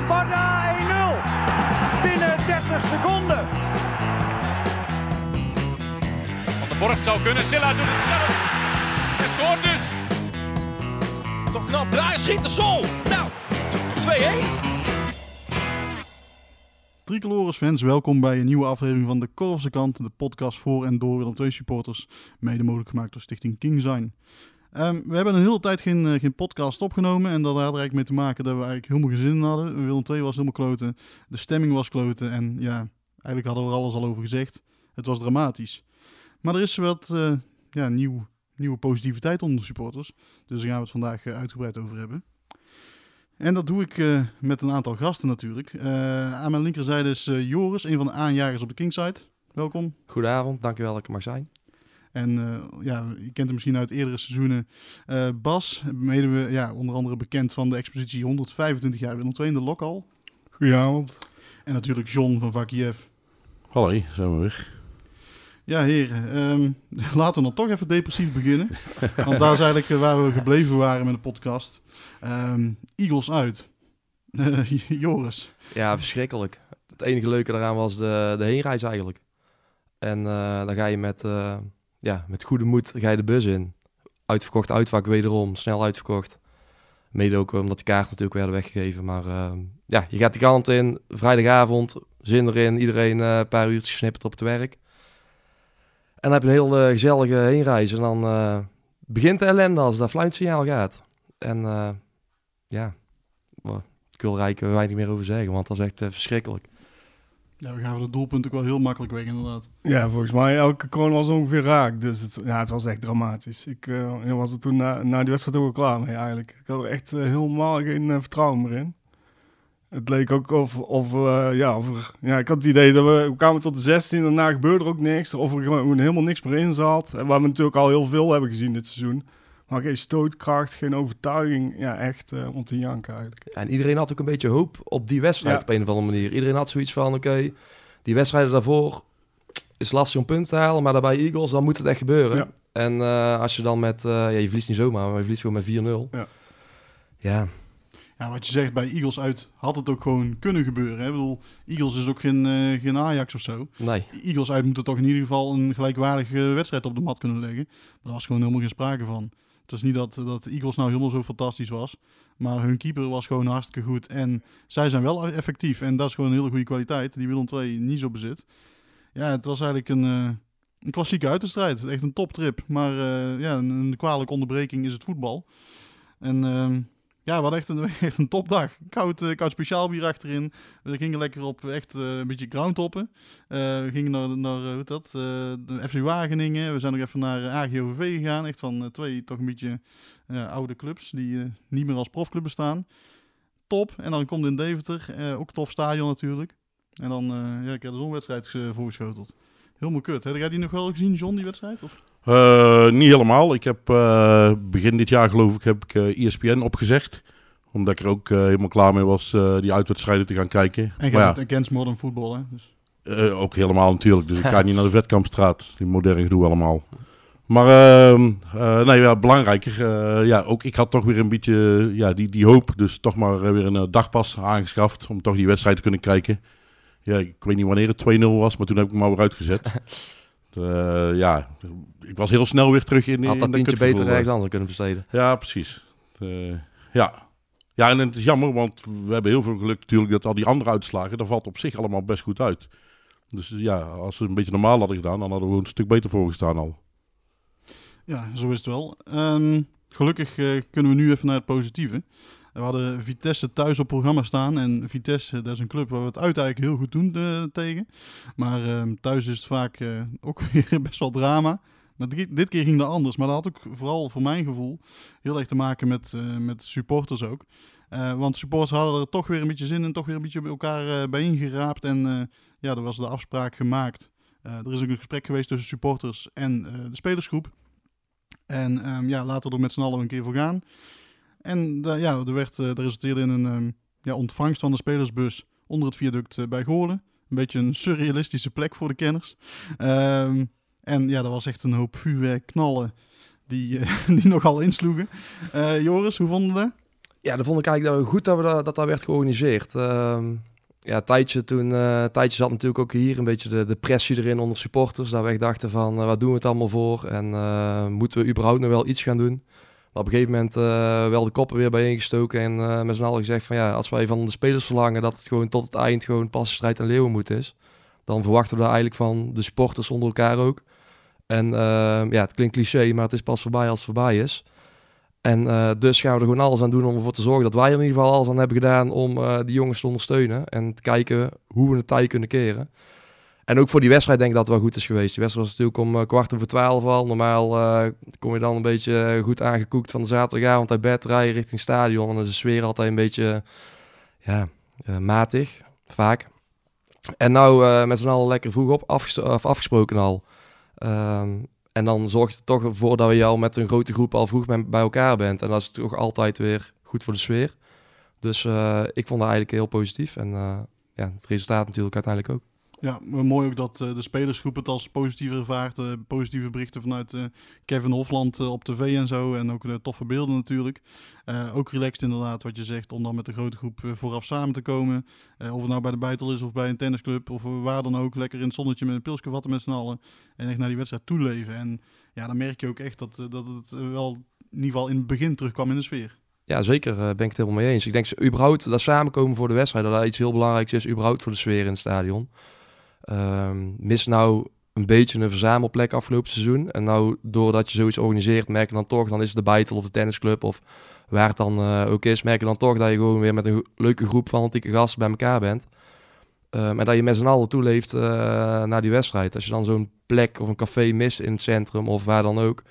Lombarda 1-0. Binnen 30 seconden. Van de Borg zou kunnen. Silla doet het zelf. Hij scoort dus. Toch knap draaien, schiet de sol. Nou, 2-1. Tricolores fans, welkom bij een nieuwe aflevering van de Korfse Kant, de podcast voor en door Willem II supporters, mede mogelijk gemaakt door Stichting King Zijn. Ehm, we hebben een hele tijd geen, eh, geen podcast opgenomen en dat had er eigenlijk mee te maken dat we eigenlijk helemaal geen zin in hadden. Willem II was helemaal kloten, de stemming was kloten en ja, eigenlijk hadden we er alles al over gezegd. Het was dramatisch. Maar er is wat eh, ja, nieuw, nieuwe positiviteit onder de supporters, dus daar gaan we het vandaag eh, uitgebreid over hebben. En dat doe ik met een aantal gasten natuurlijk. Aan mijn linkerzijde is Joris, een van de aanjagers op de Kingside. Welkom. Goedenavond, dankjewel dat ik er mag zijn. En eh, ja, je kent hem misschien uit eerdere seizoenen. Eh, Bas, mede, ja, onder andere bekend van de expositie 125 jaar Willem II in de Lokal. Goedenavond. En natuurlijk John van Vakiev. Hallo, zijn we weer. Ja, heren. ehm, laten we dan toch even depressief beginnen. Want daar is eigenlijk eh, waar we gebleven waren met de podcast. Ehm, Eagles uit. Eh, Joris. Ja, verschrikkelijk. Het enige leuke daaraan was de, de heenreis eigenlijk. En eh, dan ga je met, eh, ja, met goede moed ga je de bus in. Uitverkocht uitvak wederom, snel uitverkocht. Mede ook omdat die kaarten natuurlijk werden weggegeven. Maar eh, ja, je gaat die kant in, vrijdagavond, zin erin. Iedereen eh, een paar uurtjes gesnipperd op het werk. En dan heb je een heel gezellige heenreis. En dan eh, begint de ellende als dat fluitsignaal gaat. En eh, ja, ik wil er eigenlijk weinig meer over zeggen, want dat is echt verschrikkelijk. Ja, we gaven de doelpunten ook wel heel makkelijk weg inderdaad. Ja, volgens mij elke kroon was ongeveer raak. Dus het, ja, het was echt dramatisch. Ik eh, was er toen na, na die wedstrijd ook al klaar mee eigenlijk. Ik had er echt eh, helemaal geen eh, vertrouwen meer in. Het leek ook of, of, ja, of ja, ik had het idee dat we, we kwamen tot de 16 daarna gebeurde er ook niks. Of er gewoon helemaal niks meer in zat. En waar we natuurlijk al heel veel hebben gezien dit seizoen. Maar geen stootkracht, geen overtuiging. Ja, echt eh, om te janken eigenlijk. En iedereen had ook een beetje hoop op die wedstrijd Ja. op een of andere manier. Iedereen had zoiets van, oké, die wedstrijden daarvoor is lastig om punten te halen, maar daarbij Eagles, dan moet het echt gebeuren. Ja. En eh, als je dan met, eh, ja, je verliest niet zomaar, maar je verliest gewoon met 4-0. Ja. Ja, Ja, wat je zegt, bij Eagles uit had het ook gewoon kunnen gebeuren. Hè? Ik bedoel, Eagles is ook geen, eh, geen Ajax of zo. nee. Eagles uit moeten toch in ieder geval een gelijkwaardige wedstrijd op de mat kunnen leggen. Maar daar was gewoon helemaal geen sprake van. Het is niet dat, dat Eagles nou helemaal zo fantastisch was. Maar hun keeper was gewoon hartstikke goed. En zij zijn wel effectief. En dat is gewoon een hele goede kwaliteit. Die Willem II niet zo bezit. Ja, het was eigenlijk een, eh, een klassieke uiterstrijd. Echt een toptrip. Maar eh, ja, een, een kwalijke onderbreking is het voetbal. En ehm, ja, hadden echt een, echt een topdag. Koud, eh, koud speciaalbier achterin. We gingen lekker op echt eh, een beetje groundtoppen. Eh, we gingen naar, naar hoe dat? De FC Wageningen. We zijn nog even naar AGOVV gegaan. Echt van twee toch een beetje oude clubs die niet meer als profclub bestaan. Top. En dan komt in Deventer. ook tof stadion natuurlijk. En dan ja, ik heb de zonwedstrijd uh, voorgeschoteld. Helemaal kut. Heb jij die nog wel gezien, John, die wedstrijd? Of? Eh, niet helemaal. Ik heb eh, begin dit jaar geloof ik heb ik eh, ESPN opgezegd. Omdat ik er ook helemaal klaar mee was die uitwedstrijden te gaan kijken. En ja, bent against modern football, hè? Dus. ook helemaal natuurlijk. Dus ik ga niet naar de Vetkampstraat. Die moderne gedoe allemaal. Maar ehm, eh, nee, ja, belangrijker. ja, ook ik had toch weer een beetje ja, die, die hoop. Dus toch maar weer een dagpas aangeschaft. Om toch die wedstrijd te kunnen kijken. Ja, ik weet niet wanneer het 2-0 was. Maar toen heb ik hem maar weer uitgezet. Eh, ja, ik was heel snel weer terug in, Had in dat tientje beter eh. ergens anders kunnen besteden. Ja, precies. Eh, ja. ja, en het is jammer, want we hebben heel veel geluk natuurlijk dat al die andere uitslagen, dat valt op zich allemaal best goed uit. Dus ja, als we een beetje normaal hadden gedaan, dan hadden we een stuk beter voorgestaan al. Ja, zo is het wel. Ehm, gelukkig kunnen we nu even naar het positieve. We hadden Vitesse thuis op programma staan. En Vitesse, dat is een club waar we het uit eigenlijk heel goed doen eh, tegen. Maar ehm, thuis is het vaak eh, ook weer best wel drama. Maar dit, keer ging dat anders. Maar dat had ook vooral voor mijn gevoel heel erg te maken met, eh, met supporters ook. Want supporters hadden er toch weer een beetje zin in. Toch weer een beetje bij elkaar uh, bijeen geraapt. En ja, er was de afspraak gemaakt. Er is ook een gesprek geweest tussen supporters en de spelersgroep. En um, ja, laten we er met z'n allen een keer voor gaan. En uh, ja, er, werd, dat resulteerde in een um, ja, ontvangst van de spelersbus onder het viaduct uh, bij Goorlen. Een beetje een surrealistische plek voor de kenners. Um, en ja, dat was echt een hoop vuurwerk, knallen, die, die nogal insloegen. Joris, hoe vonden we dat? Ja, dat vond ik eigenlijk goed dat, we dat, dat, dat werd georganiseerd. Ehm, ja, tijdje toen, tijdje zat natuurlijk ook hier een beetje de, de pressie erin onder supporters. Dat we echt dachten van, wat doen we het allemaal voor? En moeten we überhaupt nog wel iets gaan doen? Op een gegeven moment wel de koppen weer bijeengestoken en met z'n allen gezegd van, ja, als wij van de spelers verlangen dat het gewoon tot het eind gewoon pas strijd en leeuwen moet is, dan verwachten we daar eigenlijk van de supporters onder elkaar ook. En ja, het klinkt cliché, maar het is pas voorbij als het voorbij is. En dus gaan we er gewoon alles aan doen om ervoor te zorgen dat wij er in ieder geval alles aan hebben gedaan om die jongens te ondersteunen. En te kijken hoe we het tij kunnen keren. En ook voor die wedstrijd denk ik dat het wel goed is geweest. Die wedstrijd was natuurlijk om uh, kwart over twaalf al. Normaal kom je dan een beetje goed aangekoekt van de zaterdagavond uit bed rijden richting stadion. En dan is de sfeer altijd een beetje ja, matig, vaak. En nou met z'n allen lekker vroeg op afgesproken al. Ehm, en dan zorgt het toch ervoor dat je al met een grote groep al vroeg bij elkaar bent. En dat is toch altijd weer goed voor de sfeer. Dus ik vond dat eigenlijk heel positief. En ja, het resultaat natuurlijk uiteindelijk ook. Ja, mooi ook dat uh, de spelersgroep het als positief ervaart. Uh, positieve berichten vanuit uh, Kevin Hofland op tv en zo. En ook toffe beelden natuurlijk. ook relaxed inderdaad wat je zegt. Om dan met de grote groep vooraf samen te komen. of het nou bij de Beitel is of bij een tennisclub. Of waar dan ook. Lekker in het zonnetje met een pilsje vatten met z'n allen. En echt naar die wedstrijd toeleven. En ja, dan merk je ook echt dat, dat het wel in ieder geval in het begin terugkwam in de sfeer. Ja, zeker. ben ik het helemaal mee eens. Ik denk überhaupt dat samenkomen voor de wedstrijd, dat dat iets heel belangrijks is, überhaupt voor de sfeer in het stadion. Um, mis nou een beetje een verzamelplek afgelopen seizoen. En nou, doordat je zoiets organiseert, merk je dan toch, dan is het de Beitel of de tennisclub of waar het dan uh, ook is, merk je dan toch dat je gewoon weer met een leuke groep van antieke gasten bij elkaar bent. Um, en dat je met z'n allen toeleeft uh, naar die wedstrijd. Als je dan zo'n plek of een café mist in het centrum of waar dan ook,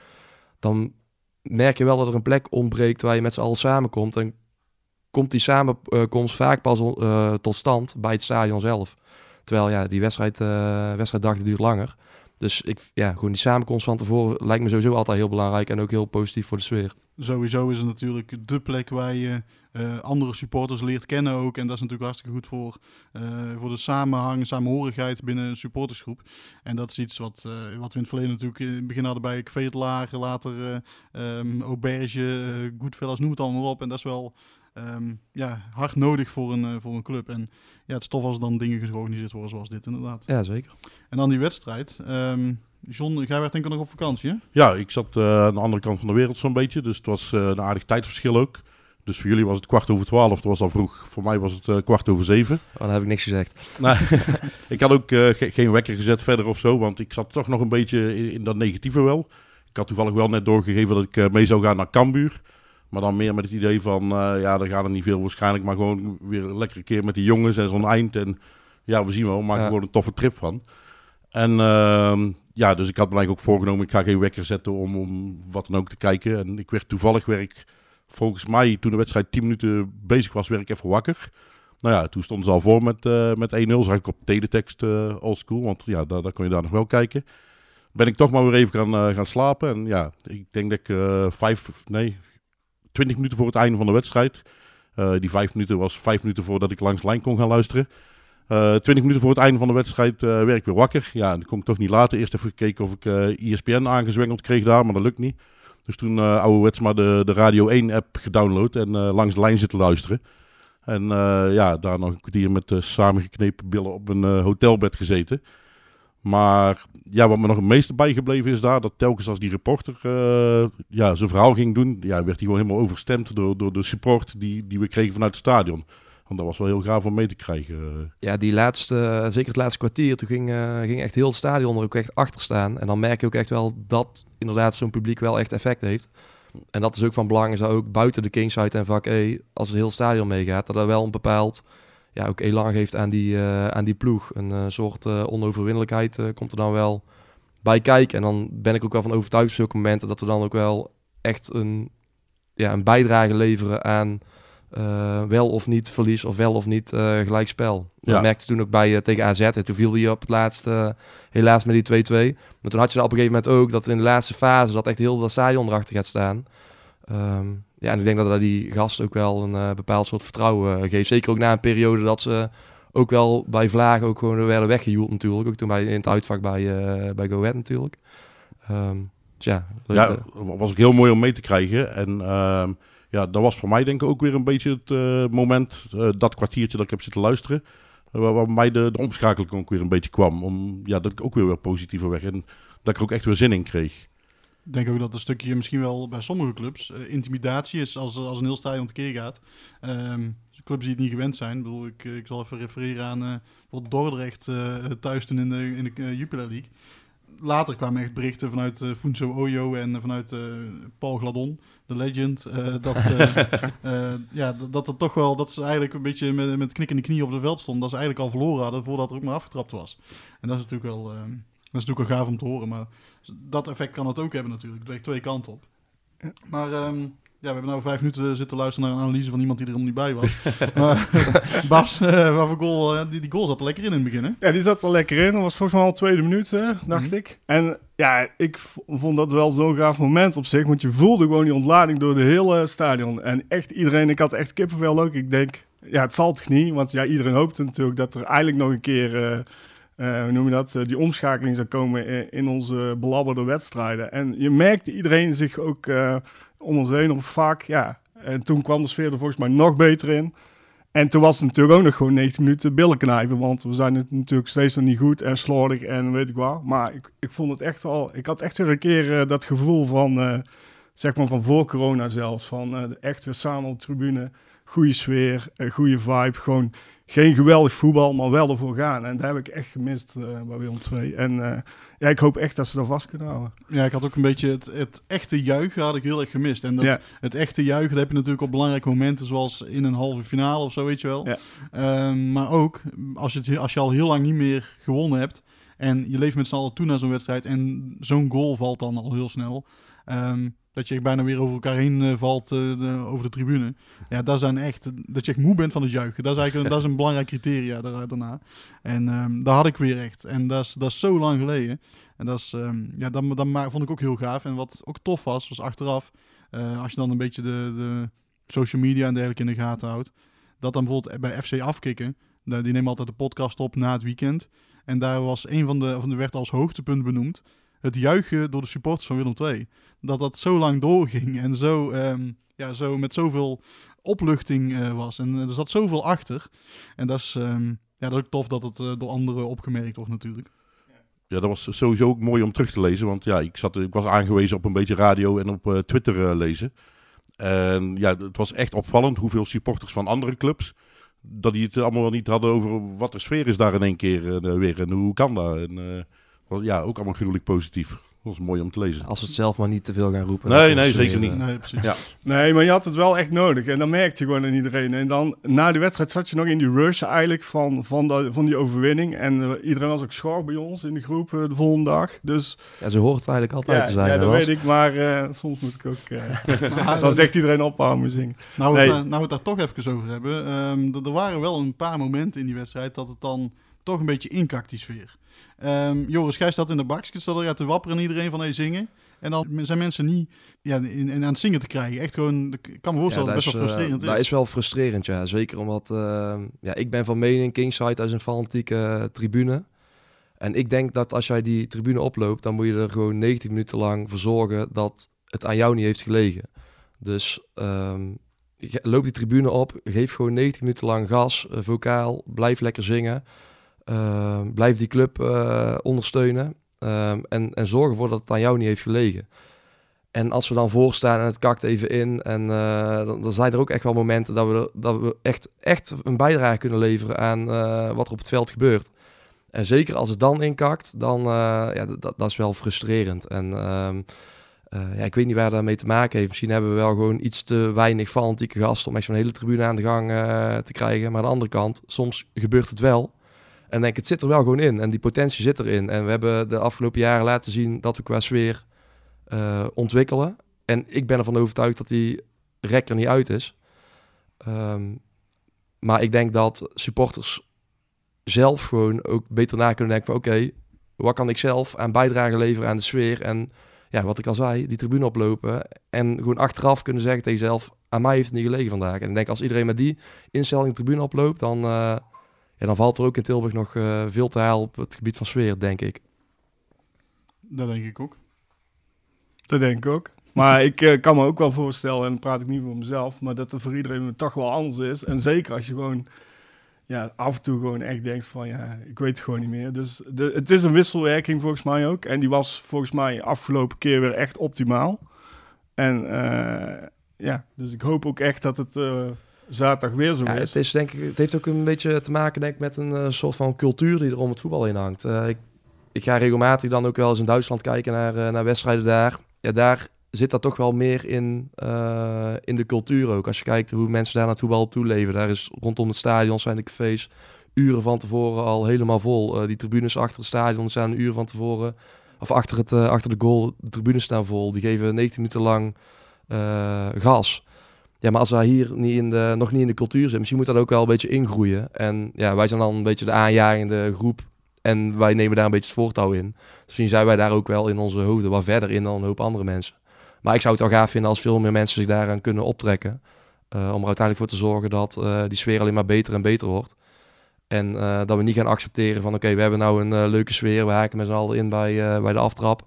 dan merk je wel dat er een plek ontbreekt waar je met z'n allen samenkomt. En komt die samenkomst vaak pas uh, tot stand bij het stadion zelf. Terwijl ja, die wedstrijd, uh, wedstrijddag duurt langer. Dus ik, ja, gewoon die samenkomst van tevoren lijkt me sowieso altijd heel belangrijk en ook heel positief voor de sfeer. Sowieso is het natuurlijk de plek waar je uh, andere supporters leert kennen ook. En dat is natuurlijk hartstikke goed voor, uh, voor de samenhang, samenhorigheid binnen een supportersgroep. En dat is iets wat, uh, wat we in het verleden natuurlijk in het begin hadden bij Lager, later um, Auberge, Goodfellas, noem het allemaal op. En dat is wel um, ja, hard nodig voor een, voor een club. En ja, het is tof als dan dingen georganiseerd worden zoals dit inderdaad. Ja, zeker. En dan die wedstrijd. Um, John, jij werd denk ik nog op vakantie, hè? Ja, ik zat uh, aan de andere kant van de wereld zo'n beetje. Dus het was uh, een aardig tijdverschil ook. Dus voor jullie was het kwart over twaalf, dat was al vroeg. Voor mij was het uh, kwart over zeven. Oh, dan heb ik niks gezegd. Nee, ik had ook ge geen wekker gezet verder of zo, want ik zat toch nog een beetje in, in dat negatieve wel. Ik had toevallig wel net doorgegeven dat ik mee zou gaan naar Cambuur. Maar dan meer met het idee van, uh, ja, er gaat er niet veel waarschijnlijk. Maar gewoon weer een lekkere keer met die jongens en zo'n eind. En ja, we zien wel, we maken ja. gewoon een toffe trip van. En uh, ja, dus ik had me ook voorgenomen, ik ga geen wekker zetten om, om wat dan ook te kijken. En ik werd toevallig, werk volgens mij, toen de wedstrijd 10 minuten bezig was, werd ik even wakker. Nou ja, toen stonden ze al voor met, uh, met 1-0. Zag ik op teletext uh, oldschool, want ja, daar, daar kon je daar nog wel kijken. Ben ik toch maar weer even gaan, uh, gaan slapen. En ja, ik denk dat ik vijf, nee, 20 minuten voor het einde van de wedstrijd. Die vijf minuten was vijf minuten voordat ik langs lijn kon gaan luisteren. Uh, 20 minuten voor het einde van de wedstrijd uh, werd ik weer wakker. Ja, dan kon ik toch niet later. Eerst even gekeken of ik ESPN aangezwengeld kreeg daar, maar dat lukt niet. Dus toen uh, ouderwets maar de, de Radio 1-app gedownload en langs de lijn zitten luisteren. En ja, daar nog een kwartier met samengeknepen billen op een hotelbed gezeten. Maar ja, wat me nog het meeste bijgebleven is daar, dat telkens als die reporter ja, zijn verhaal ging doen, ja, werd hij gewoon helemaal overstemd door, door de support die, die we kregen vanuit het stadion. Want dat was wel heel gaaf om mee te krijgen. Ja, die laatste, zeker het laatste kwartier, toen ging, uh, ging echt heel stadion er ook echt achter staan. En dan merk je ook echt wel dat inderdaad zo'n publiek wel echt effect heeft. En dat is ook van belang, is dat ook buiten de Kingside en vak E, als het heel stadion meegaat, dat er wel een bepaald ja, ook elan geeft aan die, aan die ploeg. Een soort onoverwinnelijkheid komt er dan wel bij kijken. En dan ben ik ook wel van overtuigd op zulke momenten dat we dan ook wel echt een, ja, een bijdrage leveren aan wel of niet verlies of wel of niet gelijkspel. Ja. Dat merkte toen ook bij tegen AZ. En toen viel hij op het laatste helaas met die 2-2. Maar toen had je dan op een gegeven moment ook dat in de laatste fase dat echt heel dat stadion erachter gaat staan. Um, ja, en ik denk dat dat die gast ook wel een uh, bepaald soort vertrouwen uh, geeft. Zeker ook na een periode dat ze ook wel bij Vlagen ook gewoon werden weggejoeld natuurlijk. Ook toen bij, in het uitvak bij, uh, bij Go Ahead natuurlijk. Um, dus ja, ja, was ook heel mooi om mee te krijgen. En uh, ja, dat was voor mij denk ik ook weer een beetje het eh, moment, eh, dat kwartiertje dat ik heb zitten luisteren, uh, waar, waar mij de, de omschakeling ook weer een beetje kwam. Om, ja, dat ik ook weer weer positiever weg en dat ik er ook echt weer zin in kreeg. Ik denk ook dat een stukje misschien wel bij sommige clubs intimidatie is als, als een heel stadion tekeer gaat. Um, clubs die het niet gewend zijn. Ik, bedoel, ik, ik zal even refereren aan wat Dordrecht thuis toen in de, in de Jupiler League. Later kwamen echt berichten vanuit uh, Oyo en vanuit Paul Gladon, de legend. dat, ja, dat, dat het toch wel, dat ze eigenlijk een beetje met, met knikkende knie op het veld stonden. Dat ze eigenlijk al verloren hadden voordat er ook maar afgetrapt was. En dat is natuurlijk wel... ehm, dat is natuurlijk wel gaaf om te horen, maar dat effect kan het ook hebben natuurlijk. Het werkt twee kanten op. Maar um, ja, we hebben nou vijf minuten zitten luisteren naar een analyse van iemand die er helemaal niet bij was. maar, Bas, uh, wat voor goal, uh, die, die goal zat er lekker in in het begin, hè? Ja, die zat er lekker in. Dat was volgens mij al tweede minuut, hè, dacht mm -hmm. ik. En ja, ik vond dat wel zo'n gaaf moment op zich, want je voelde gewoon die ontlading door de hele stadion. En echt iedereen, ik had echt kippenvel ook. Ik denk, ja, het zal toch niet, want ja, iedereen hoopte natuurlijk dat er eigenlijk nog een keer... Uh, uh, hoe noem je dat, uh, die omschakeling zou komen in, in, onze belabberde wedstrijden. En je merkte iedereen zich ook uh, om ons heen op vaak, ja. En toen kwam de sfeer er volgens mij nog beter in. En toen was het natuurlijk ook nog gewoon 90 minuten billen knijpen, want we zijn het natuurlijk steeds nog niet goed en slordig en weet ik wat. Maar ik, ik vond het echt al, ik had echt weer een keer dat gevoel van, zeg maar van voor corona zelfs, van echt weer samen op de tribune, goede sfeer, goede vibe, gewoon geen geweldig voetbal, maar wel ervoor gaan. En daar heb ik echt gemist uh, bij Willem II. En uh, ja, ik hoop echt dat ze daar vast kunnen houden. Ja, ik had ook een beetje het, het echte juichen had ik heel erg gemist. En dat, ja. het echte juichen dat heb je natuurlijk op belangrijke momenten, zoals in een halve finale of zo, weet je wel. Ja. Um, maar ook als je, het, als je al heel lang niet meer gewonnen hebt en je leeft met z'n allen toe naar zo'n wedstrijd en zo'n goal valt dan al heel snel. Um, dat je bijna weer over elkaar heen uh, valt de, over de tribune. Ja, dat zijn echt, dat je echt moe bent van het juichen. Dat is eigenlijk dat is een belangrijk criteria daar, daarna. En um, daar had ik weer echt. En dat is, dat is zo lang geleden. En dat, is, um, ja, dat, dat vond ik ook heel gaaf. En wat ook tof was, was achteraf, uh, als je dan een beetje de, de social media en dergelijke in de gaten houdt, dat dan bijvoorbeeld bij FC Afkikken, die nemen altijd de podcast op na het weekend. En daar was een van de, van de werd als hoogtepunt benoemd het juichen door de supporters van Willem II. Dat dat zo lang doorging en zo, um, ja, zo met zoveel opluchting uh, was. En er zat zoveel achter. En dat is, um, ja, dat is ook tof dat het uh, door anderen opgemerkt wordt natuurlijk. Ja, dat was sowieso ook mooi om terug te lezen. Want ja, ik, zat, ik was aangewezen op een beetje radio en op Twitter lezen. En ja, het was echt opvallend hoeveel supporters van andere clubs... dat die het allemaal niet hadden over wat de sfeer is daar in één keer weer. En hoe kan dat? Ja, ook allemaal gruwelijk positief. Dat was mooi om te lezen. Als we het zelf maar niet te veel gaan roepen. Nee, nee, zeker niet. Nee, precies. Ja. nee, maar je had het wel echt nodig. En dan merkte je gewoon aan iedereen. En dan na de wedstrijd zat je nog in die rush eigenlijk van, van, de, van die overwinning. En uh, iedereen was ook schor bij ons in de groep uh, de volgende dag. Dus, ja, zo hoort het eigenlijk altijd ja, te zijn. Ja, dat weet ik. Maar uh, soms moet ik ook... dan zegt iedereen ophouden zingen. Nou, nee. nou we het daar toch even over hebben. Um, er waren wel een paar momenten in die wedstrijd dat het dan toch een beetje inkakt, die sfeer. Um, Joris, jij staat in de bakjes, staat er te wapperen en iedereen van hey, zingen. En dan zijn mensen niet ja, in, in, aan het zingen te krijgen. Echt gewoon, ik kan me voorstellen ja, dat het best wel frustrerend uh, is. Dat is wel frustrerend, ja. Zeker omdat, uh, ja, ik ben van mening, Kingside is een fanatieke tribune. En ik denk dat als jij die tribune oploopt, dan moet je er gewoon 90 minuten lang voor zorgen dat het aan jou niet heeft gelegen. Dus um, loop die tribune op, geef gewoon 90 minuten lang gas, vocaal, blijf lekker zingen. Uh, blijf die club uh, ondersteunen uh, en, en zorg ervoor dat het aan jou niet heeft gelegen. En als we dan voorstaan en het kakt even in, en uh, dan, zijn er ook echt wel momenten dat we, dat we echt, echt een bijdrage kunnen leveren aan wat er op het veld gebeurt. En zeker als het dan inkakt, dan ja, dat, dat is wel frustrerend. En ehm, ja, ik weet niet waar dat mee te maken heeft. Misschien hebben we wel gewoon iets te weinig fanatieke gasten om echt zo'n hele tribune aan de gang te krijgen. Maar aan de andere kant, soms gebeurt het wel. En denk, het zit er wel gewoon in. En die potentie zit erin. En we hebben de afgelopen jaren laten zien dat we qua sfeer uh, ontwikkelen. En ik ben ervan overtuigd dat die rek er niet uit is. Um, maar ik denk dat supporters zelf gewoon ook beter na kunnen denken van... oké, wat kan ik zelf aan bijdrage leveren aan de sfeer? En ja, wat ik al zei, die tribune oplopen. En gewoon achteraf kunnen zeggen tegen jezelf... aan mij heeft het niet gelegen vandaag. En ik denk, als iedereen met die instelling de tribune oploopt... dan... Uh, ja, dan valt er ook in Tilburg nog uh, veel te halen op het gebied van sfeer, denk ik. Dat denk ik ook. Dat denk ik ook. Maar ik eh, kan me ook wel voorstellen, en dan praat ik niet voor mezelf, maar dat er voor iedereen toch wel anders is. En zeker als je gewoon ja, af en toe gewoon echt denkt van ja, ik weet het gewoon niet meer. Dus de, het is een wisselwerking volgens mij ook. En die was volgens mij afgelopen keer weer echt optimaal. En eh, ja, dus ik hoop ook echt dat het eh, zaterdag weer zo Ja, is. het, is, denk ik, het heeft ook een beetje te maken denk ik, met een eh, soort van cultuur die er om het voetbal in hangt. Eh, ik, ik ga regelmatig dan ook wel eens in Duitsland kijken naar, eh, naar wedstrijden daar. Ja, daar zit dat toch wel meer in, in de cultuur ook. Als je kijkt hoe mensen daar naar het voetbal toeleven. Daar is rondom het stadion zijn de cafés uren van tevoren al helemaal vol. Die tribunes achter het stadion staan een uur van tevoren. Of achter, het, achter de goal, de tribunes staan vol. Die geven 19 minuten lang gas. Ja, maar als wij hier niet in de, nog niet in de cultuur zitten, misschien moet dat ook wel een beetje ingroeien. En ja, wij zijn dan een beetje de aanjagende groep. En wij nemen daar een beetje het voortouw in. Dus misschien zijn wij daar ook wel in onze hoofden wat verder in dan een hoop andere mensen. Maar ik zou het wel gaaf vinden als veel meer mensen zich daaraan kunnen optrekken. eh, om er uiteindelijk voor te zorgen dat eh, die sfeer alleen maar beter en beter wordt. En eh, dat we niet gaan accepteren van oké, we hebben nou een leuke sfeer. We haken met z'n allen in bij, bij de aftrap.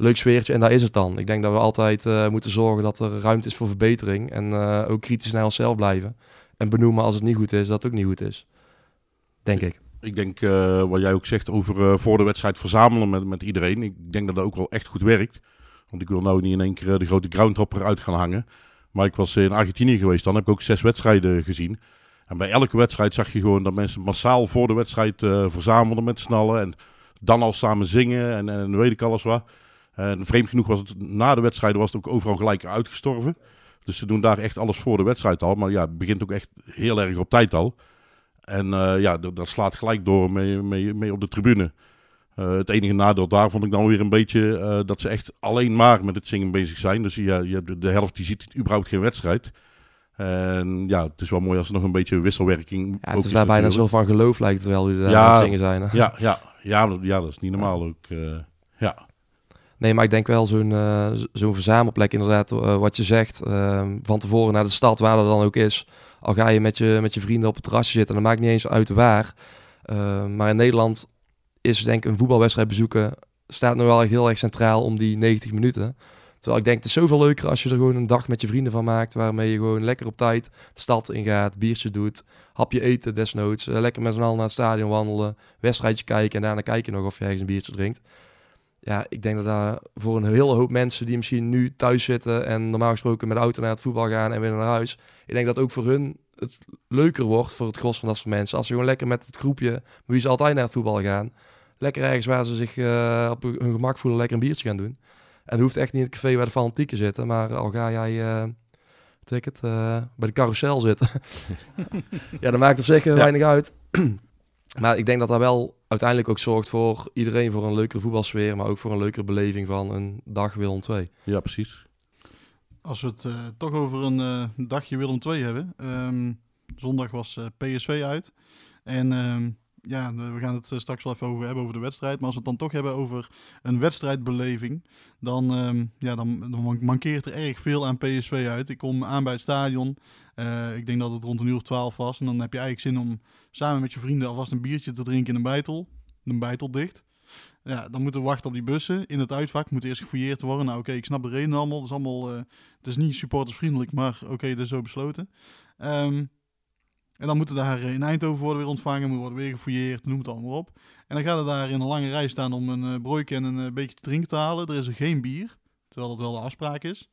Leuk sfeertje en daar is het dan. Ik denk dat we altijd eh, moeten zorgen dat er ruimte is voor verbetering. En eh, ook kritisch naar onszelf blijven. En benoemen als het niet goed is, dat het ook niet goed is. Denk ik. Ik denk eh, wat jij ook zegt over voor de wedstrijd verzamelen met, met iedereen. Ik denk dat dat ook wel echt goed werkt. Want ik wil nou niet in één keer de grote groundhopper uit gaan hangen. Maar ik was in Argentinië geweest, dan heb ik ook zes wedstrijden gezien. En bij elke wedstrijd zag je gewoon dat mensen massaal voor de wedstrijd verzamelden met snallen. En dan al samen zingen en, en weet ik alles wat. En vreemd genoeg was het na de wedstrijden was het ook overal gelijk uitgestorven. Dus ze doen daar echt alles voor de wedstrijd al. Maar ja, het begint ook echt heel erg op tijd al. En eh, ja, dat, slaat gelijk door mee, mee, mee op de tribune. Eh, het enige nadeel daar vond ik dan weer een beetje eh, dat ze echt alleen maar met het zingen bezig zijn. Dus ja, je hebt de, helft die ziet überhaupt geen wedstrijd. En ja, het is wel mooi als er nog een beetje wisselwerking Ja, het is daar bijna zo van geloof lijkt terwijl jullie daar Ja. aan het zingen zijn. hè? Ja, ja, ja, dat- ja, dat is niet normaal ook. eh, ja. Nee, maar ik denk wel zo'n eh, zo'n verzamelplek inderdaad, eh, wat je zegt. eh, van tevoren naar de stad, waar dat dan ook is. Al ga je met je, met je vrienden op het terrasje zitten, dan maakt niet eens uit waar. Eh, maar in Nederland is denk ik een voetbalwedstrijd bezoeken... staat nu wel echt heel erg centraal om die 90 minuten. Terwijl ik denk, het is zoveel leuker als je er gewoon een dag met je vrienden van maakt... waarmee je gewoon lekker op tijd de stad ingaat, biertje doet... hapje eten desnoods, eh, lekker met z'n allen naar het stadion wandelen... wedstrijdje kijken en daarna kijk je nog of je ergens een biertje drinkt ja, ik denk dat daar voor een hele hoop mensen die misschien nu thuis zitten en normaal gesproken met de auto naar het voetbal gaan en weer naar huis. Ik denk dat ook voor hun het leuker wordt voor het gros van dat soort mensen. Als ze gewoon lekker met het groepje, met wie ze altijd naar het voetbal gaan, lekker ergens waar ze zich eh, op hun gemak voelen, lekker een biertje gaan doen. En het hoeft echt niet in het café waar de fanatieken zitten, maar al ga jij, ik het, eh, bij de carousel zitten. ja, dat maakt op zich eh, weinig uit. Maar ik denk dat dat wel uiteindelijk ook zorgt voor iedereen voor een leukere voetbalsfeer, maar ook voor een leukere beleving van een dag Willem 2. ja, precies. Als we het eh, toch over een eh, dagje Willem II hebben. Ehm, zondag was eh, PSV uit. En ehm, ja, we gaan het straks wel even over hebben over de wedstrijd. Maar als we het dan toch hebben over een wedstrijdbeleving. Dan, ehm, ja, dan, dan man- mankeert er erg veel aan PSV uit. Ik kom aan bij het stadion. Eh, ik denk dat het rond een uur of twaalf was. En dan heb je eigenlijk zin om samen met je vrienden alvast een biertje te drinken in een bijtel. Een bijtel dicht. Ja, dan moeten we wachten op die bussen. In het uitvak moet eerst gefouilleerd worden. Nou oké, ik snap de reden allemaal. Het is allemaal... eh, het is niet supportersvriendelijk, maar oké, het is zo besloten. Ehm, en dan moeten daar in Eindhoven worden weer ontvangen, moet worden weer gefouilleerd, noem het allemaal op. En dan gaat het daar in een lange rij staan om een uh, en een eh, beetje te drinken te halen. Er is er geen bier, terwijl dat wel de afspraak is.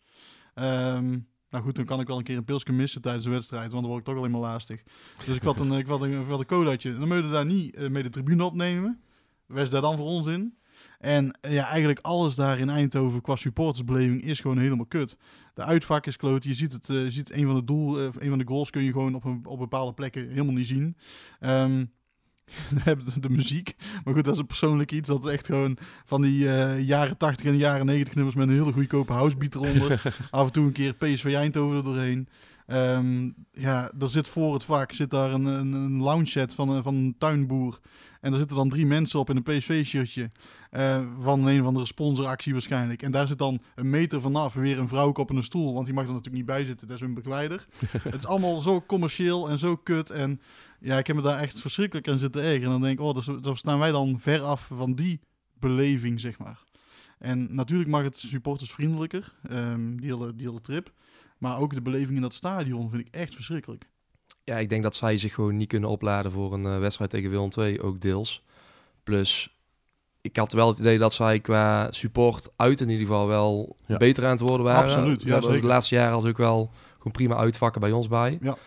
Ehm, nou goed, dan kan ik wel een keer een pilsje missen tijdens de wedstrijd, want dan word ik toch alleen maar lastig. Dus ik had een, ik had een, ik had een. Dan moet je daar niet eh, mee de tribune opnemen. Wees daar dan voor ons in. En eh, ja, eigenlijk alles daar in Eindhoven qua supportersbeleving is gewoon helemaal kut. De uitvak is kloot. Je ziet het, eh, je ziet een van de doel, een van de goals kun je gewoon op, een, op bepaalde plekken helemaal niet zien. Je de muziek. Maar goed, dat is een persoonlijk iets. Dat is echt gewoon van die eh, jaren 80 en jaren 90 nummers met een hele goedkope housebeat eronder. Af en toe een keer PSV Eindhoven er doorheen. Ehm, ja, er zit voor het vak zit daar een, een, een lounge set van, een- van een tuinboer. En er zitten dan drie mensen op in een PSV-shirtje. eh, van een of andere sponsoractie waarschijnlijk. En daar zit dan een meter vanaf weer een vrouw op een stoel. Want die mag er natuurlijk niet bij zitten. Dat is hun begeleider. het is allemaal zo commercieel en zo kut. En ja, ik heb me daar echt verschrikkelijk aan zitten ergeren. En dan denk ik, oh, dus, dus staan wij dan ver af van die beleving, zeg maar. En natuurlijk mag het supporters vriendelijker, ehm, die, hele, die hele trip. Maar ook de beleving in dat stadion vind ik echt verschrikkelijk. Ja, ik denk dat zij zich gewoon niet kunnen opladen voor een eh, wedstrijd tegen Willem II, ook deels. Plus, ik had wel het idee dat zij qua support uit in ieder geval wel Ja. beter aan het worden waren. Absoluut, ja. De laatste jaren als ook wel gewoon prima uitvakken bij ons bij. Ja.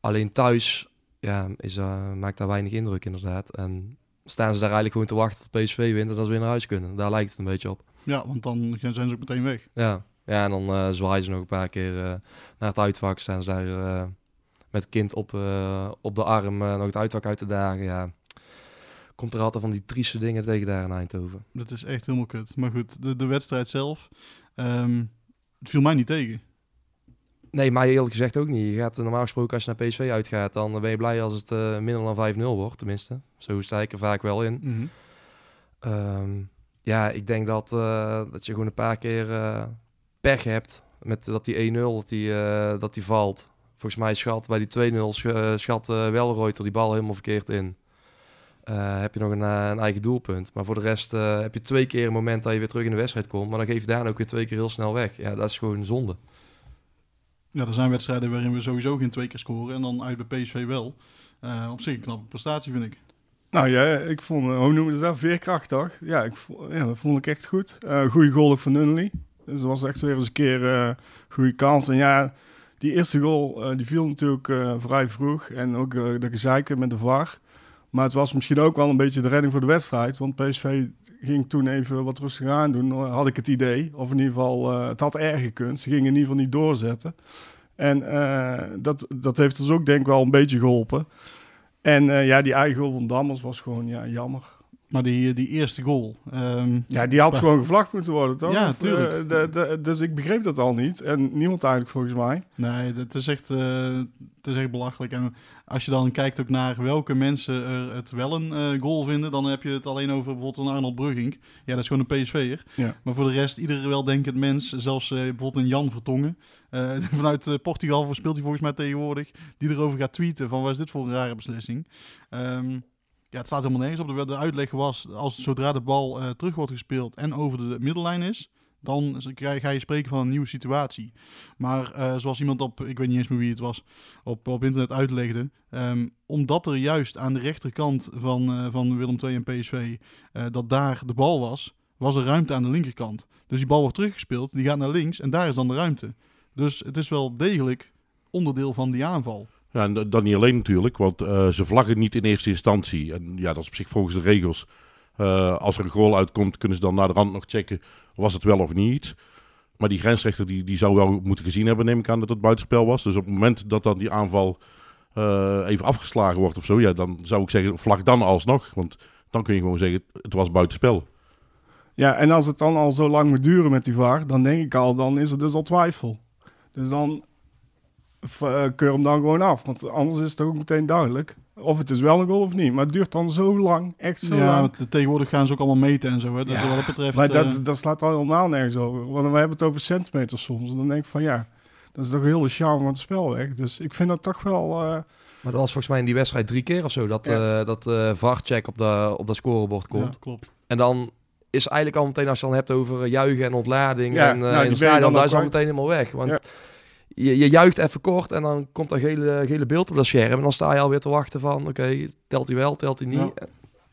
Alleen thuis ja, is, eh, maakt daar weinig indruk inderdaad. En staan ze daar eigenlijk gewoon te wachten tot PSV wint en dat ze weer naar huis kunnen. Daar lijkt het een beetje op. Ja, want dan zijn ze ook meteen weg. Ja, ja en dan eh, zwaaien ze nog een paar keer eh, naar het uitvak. Staan ze daar met het kind op, op de arm nog het uitvak uit te dagen. Ja. Komt er altijd van die trieste dingen tegen daar in Eindhoven. Dat is echt helemaal kut. Maar goed, de, de wedstrijd zelf, ehm, het viel mij niet tegen. Nee, mij eerlijk gezegd ook niet. Je gaat eh, normaal gesproken als je naar PSV uitgaat, dan ben je blij als het eh, minder dan 5-0 wordt, tenminste. Zo sta ik er vaak wel in. Mhm. Ehm, ja, ik denk dat, eh, dat je gewoon een paar keer eh, pech hebt met dat die 1-0 dat die, eh, dat die valt. Volgens mij schat bij die 2-0 sch- eh, schat eh, Welreuter die bal helemaal verkeerd in. Eh, heb je nog een, eh, een eigen doelpunt. Maar voor de rest eh, heb je twee keer een moment dat je weer terug in de wedstrijd komt. Maar dan geef je daar ook weer twee keer heel snel weg. Ja, dat is gewoon zonde. Ja, er zijn wedstrijden waarin we sowieso geen twee keer scoren en dan uit bij PSV wel. Eh, op zich een knappe prestatie, vind ik. Nou ja, ik vond, eh, hoe noemen ze dat? Veerkrachtig. Ja, ik ja, dat vond ik echt goed. Eh goede goal van Nunnely. Dus dat was echt weer eens een keer een goede kans. En ja, die eerste goal die viel natuurlijk vrij vroeg. En ook de gezeiken met de VAR. Maar het was misschien ook wel een beetje de redding voor de wedstrijd. Want PSV ging toen even wat rustiger aan doen, had ik het idee. Of in ieder geval, eh, het had erg gekund. Ze gingen in ieder geval niet doorzetten. En eh, dat, dat heeft ons ook denk ik wel een beetje geholpen. En eh, ja, die eigen goal van Dammers was gewoon ja, jammer. Maar die, die eerste goal. ehm, Ja, die had gewoon gevlacht moeten worden, toch? Ja, Of, tuurlijk. de, de, dus ik begreep dat al niet. En niemand eigenlijk volgens mij. Nee, het is, echt, het is echt belachelijk. En als je dan kijkt ook naar welke mensen er het wel een eh, goal vinden, dan heb je het alleen over bijvoorbeeld een Arnold Brugging. Ja, dat is gewoon een PSV'er. Ja. Maar voor de rest, iedere weldenkend mens, zelfs eh, bijvoorbeeld een Jan Vertongen, eh, vanuit Portugal speelt hij volgens mij tegenwoordig, die erover gaat tweeten van wat is dit voor een rare beslissing. Ehm, ja, het staat helemaal nergens op. De, de uitleg was, als zodra de bal terug wordt gespeeld en over de middellijn is, dan ga je- spreken van een nieuwe situatie. Maar eh, zoals iemand op, ik weet niet eens meer wie het was, op, op internet uitlegde. ehm, omdat er juist aan de rechterkant van, eh, van Willem II en PSV, eh, dat daar de bal was, was er ruimte aan de linkerkant. Dus die bal wordt teruggespeeld, die gaat naar links en daar is dan de ruimte. Dus het is wel degelijk onderdeel van die aanval. Ja, en dat niet alleen natuurlijk, want ze vlaggen niet in eerste instantie. En ja, dat is op zich volgens de regels. Eh, als er een goal uitkomt, kunnen ze dan naar de rand nog checken, was het wel of niet. Maar die grensrechter die, die zou wel moeten gezien hebben, neem ik aan, dat het buitenspel was. Dus op het moment dat dan die aanval eh, even afgeslagen wordt of zo, ja, dan zou ik zeggen, vlag dan alsnog. Want dan kun je gewoon zeggen, het was buitenspel. Ja, en als het dan al zo lang moet duren met die VAR, dan denk ik al, dan is er dus al twijfel. Dus dan eh, keur hem dan gewoon af. Want anders is het ook meteen duidelijk of het is wel een goal of niet. Maar het duurt dan zo lang, echt zo ja, lang. want de- tegenwoordig gaan ze ook allemaal meten en zo. Hè? Dus Ja, wat dat betreft... Maar eh, dat, dat slaat al helemaal nergens over. Want we hebben het over centimeters soms. En dan denk ik van ja, dat is toch heel de charme van het spel weg. Dus ik vind dat toch wel... eh, Maar dat was volgens mij in die wedstrijd drie keer of zo dat, Ja. eh, dat eh VAR-check op, de, op dat scorebord komt. ja, klopt. En dan is eigenlijk al meteen, als je dan hebt over juichen en ontlading Ja, en nou, eh in het stadion, daar is al meteen helemaal weg. Want Ja. Je, je juicht even kort en dan komt dat gele, gele beeld op dat scherm. En dan sta je alweer te wachten van, oké, telt hij wel, telt hij niet?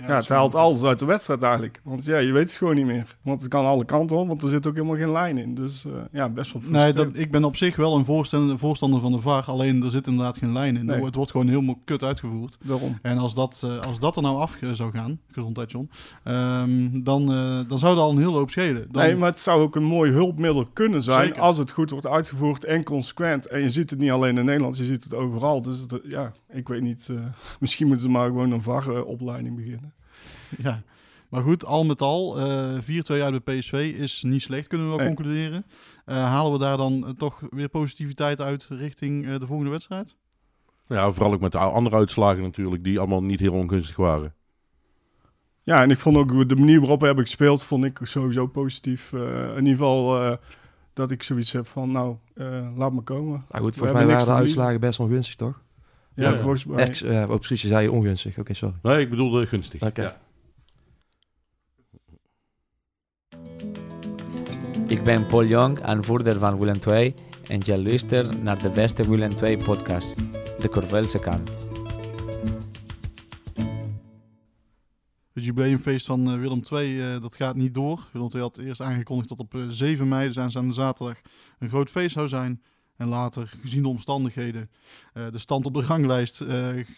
Ja, het haalt alles uit de wedstrijd eigenlijk. Want ja, je weet het gewoon niet meer. Want het kan alle kanten op, want er zit ook helemaal geen lijn in. Dus eh, ja, best wel Nee, dat, ik ben op zich wel een voorstander, voorstander van de VAR, alleen er zit inderdaad geen lijn in. Nee. Het wordt gewoon helemaal kut uitgevoerd. Daarom. En als dat, eh, als dat er nou af eh, zou gaan, gezondheid John, ehm, dan, dan zou dat al een hele hoop schelen. Dan, Nee, maar het zou ook een mooi hulpmiddel kunnen zijn Zeker. als het goed wordt uitgevoerd en consequent. En je ziet het niet alleen in Nederland, je ziet het overal. Dus ja, ik weet niet. misschien moeten ze maar gewoon een VAR-opleiding beginnen. Ja. Maar goed, al met al, eh 4-2 uit bij PSV is niet slecht, kunnen we wel Nee. concluderen. Eh, halen we daar dan eh, toch weer positiviteit uit richting eh, de volgende wedstrijd? Ja, vooral ook met de andere uitslagen natuurlijk, die allemaal niet heel ongunstig waren. Ja, en ik vond ook de manier waarop we hebben gespeeld, vond ik sowieso positief. Eh, in ieder geval eh, dat ik zoiets heb van, nou, eh, laat me komen. Nou goed, hebben volgens mij niks waren de uitslagen best ongunstig, toch? Ja, Ja. volgens mij. Ex, precies, je zei ongunstig. Oké, sorry. Nee, ik bedoelde gunstig. Oké. Ja. Ik ben Paul Jong, aanvoerder van Willem II en je luistert naar de beste Willem II podcast, de Corvelse kant. Het jubileumfeest van uh, Willem II, uh, dat gaat niet door. Willem II had eerst aangekondigd dat op uh, 7 mei, dus aanstaande zaterdag, een groot feest zou zijn. En later, gezien de omstandigheden, de stand op de ranglijst,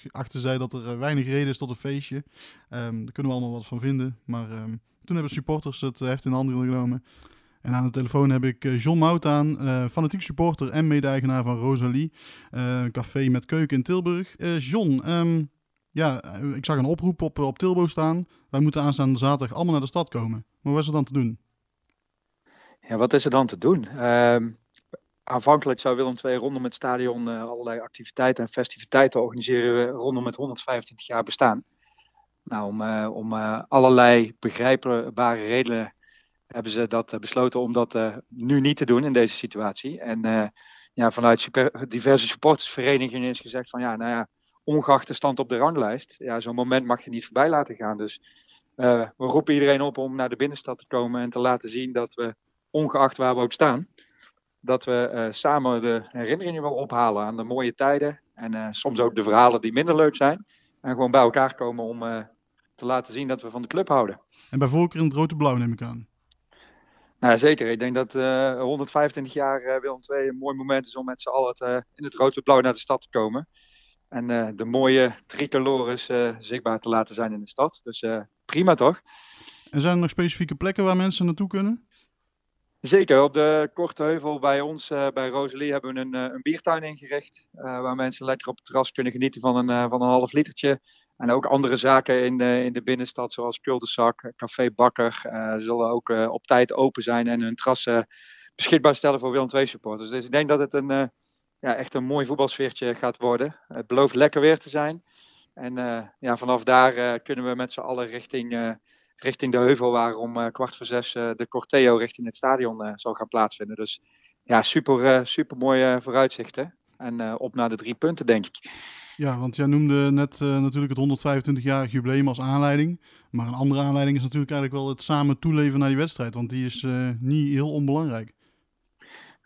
achter zij dat er weinig reden is tot een feestje. Um, daar kunnen we allemaal wat van vinden. Maar um, toen hebben supporters het heft in handen genomen. En aan de telefoon heb ik John Mout aan, uh, fanatiek supporter en mede-eigenaar van Rosalie, uh, een café met keuken in Tilburg. John, um, ja, ik zag een oproep op, op Tilbo staan. Wij moeten aanstaande zaterdag allemaal naar de stad komen. Maar wat is er dan te doen? Ja, wat is er dan te doen? aanvankelijk zou Willem II rondom het stadion allerlei activiteiten en festiviteiten organiseren rondom het 125 jaar bestaan. Nou, om, om allerlei begrijpbare redenen hebben ze dat besloten om dat nu niet te doen in deze situatie. En ja, vanuit diverse supportersverenigingen is gezegd van ja, nou ja, ongeacht de stand op de ranglijst, ja, zo'n moment mag je niet voorbij laten gaan. Dus we roepen iedereen op om naar de binnenstad te komen en te laten zien dat we, ongeacht waar we ook staan, dat we samen de herinneringen willen ophalen aan de mooie tijden en soms ook de verhalen die minder leuk zijn. En gewoon bij elkaar komen om te laten zien dat we van de club houden. En bij voorkeur in het rood-blauw neem ik aan. Nou, zeker. Ik denk dat uh, 125 jaar uh, Willem II een mooi moment is om met z'n allen in het rood-blauw naar de stad te komen. En uh, de mooie tricolores zichtbaar te laten zijn in de stad. Dus prima toch? En zijn er nog specifieke plekken waar mensen naartoe kunnen? Zeker, op de Korte Heuvel bij ons, bij Rosalie, hebben we een, een biertuin ingericht. waar mensen lekker op het terras kunnen genieten van een, van een half litertje. En ook andere zaken in de, in de binnenstad, zoals Kulderzak, Café Bakker, zullen ook op tijd open zijn en hun terrassen beschikbaar stellen voor Willem II supporters. Dus ik denk dat het een, ja, echt een mooi voetbalsfeertje gaat worden. Het belooft lekker weer te zijn. En ja, vanaf daar kunnen we met z'n allen richting, richting de heuvel, waar om kwart voor zes de corteo richting het stadion zal gaan plaatsvinden. Dus ja, super, super mooie vooruitzichten. En op naar de drie punten, denk ik. Ja, want jij noemde net uh, natuurlijk het 125-jarig jubileum als aanleiding. Maar een andere aanleiding is natuurlijk eigenlijk wel het samen toeleven naar die wedstrijd. Want die is uh, niet heel onbelangrijk.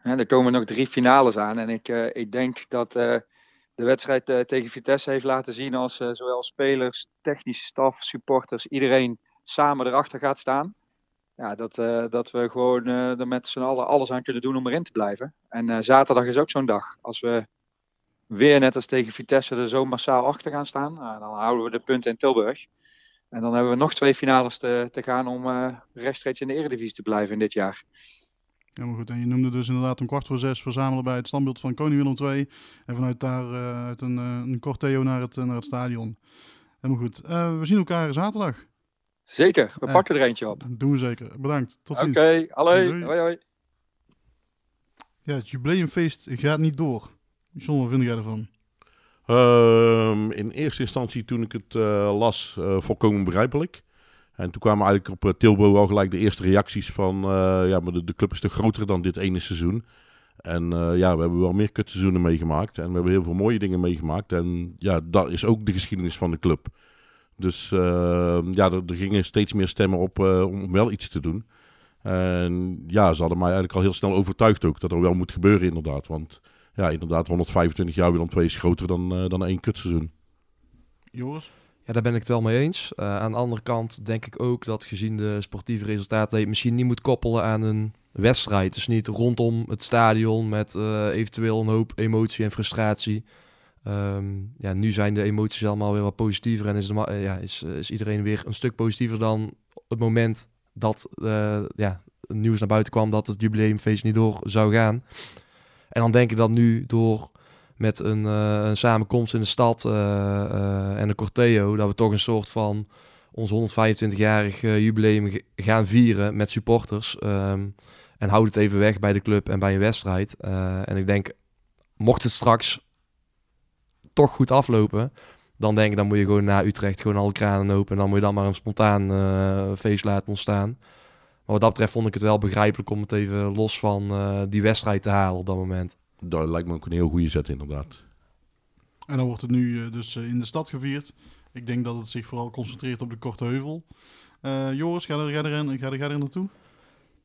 Ja, er komen nog drie finales aan. En ik, uh, ik denk dat de wedstrijd tegen Vitesse heeft laten zien als zowel spelers, technische staf, supporters, iedereen samen erachter gaat staan. Ja, dat, dat we gewoon er met z'n allen alles aan kunnen doen om erin te blijven. En zaterdag is ook zo'n dag. Als we weer net als tegen Vitesse er zo massaal achter gaan staan. Dan houden we de punten in Tilburg. En dan hebben we nog twee finales te, te gaan om uh, rechtstreeks in de Eredivisie te blijven in dit jaar. Ja, maar goed. En je noemde dus inderdaad om kwart voor zes verzamelen bij het standbeeld van Koning Willem II. En vanuit daar uh, uit een, uh, een corteo naar het, naar het stadion. Helemaal goed. we zien elkaar zaterdag. Zeker, we pakken er eentje op. Doen we zeker. Bedankt. Tot ziens. Oké, okay, hoi, hoi, hoi. Ja, het jubileumfeest gaat niet door. John, wat vind jij ervan? Um, in eerste instantie toen ik het uh, las, uh, volkomen begrijpelijk. En toen kwamen eigenlijk op uh, Tilbo al gelijk de eerste reacties van... ja, maar de, de, club is toch groter dan dit ene seizoen. En ja, we hebben wel meer kutseizoenen meegemaakt. En we hebben heel veel mooie dingen meegemaakt. En ja, dat is ook de geschiedenis van de club. Dus ehm, ja, er, er, gingen steeds meer stemmen op om wel iets te doen. En ja, ze hadden mij eigenlijk al heel snel overtuigd ook dat er wel moet gebeuren inderdaad. Want ja, inderdaad, 125 jaar Willem II is groter dan, uh, dan één kutseizoen. Joris? Ja, daar ben ik het wel mee eens. Uh, aan de andere kant denk ik ook dat gezien de sportieve resultaten... je misschien niet moet koppelen aan een wedstrijd. Dus niet rondom het stadion met uh, eventueel een hoop emotie en frustratie. Um, ja, nu zijn de emoties allemaal weer wat positiever... en is, de, ja, is, is iedereen weer een stuk positiever dan het moment dat ja, nieuws naar buiten kwam... dat het jubileumfeest niet door zou gaan... En dan denk ik dat nu door met een, een samenkomst in de stad en een corteo, dat we toch een soort van ons 125-jarig jubileum gaan vieren met supporters. Um, en houd het even weg bij de club en bij een wedstrijd. en ik denk, mocht het straks toch goed aflopen, dan denk ik, dan moet je gewoon naar Utrecht gewoon alle kranen open. En dan moet je dan maar een spontaan feest laten ontstaan. Maar wat dat betreft vond ik het wel begrijpelijk om het even los van uh, die wedstrijd te halen op dat moment. Dat lijkt me ook een heel goede zet inderdaad. En dan wordt het nu uh, dus uh, in de stad gevierd. Ik denk dat het zich vooral concentreert op de Korte Heuvel. Joris, ga er, ga, er, ga, er, ga er naartoe?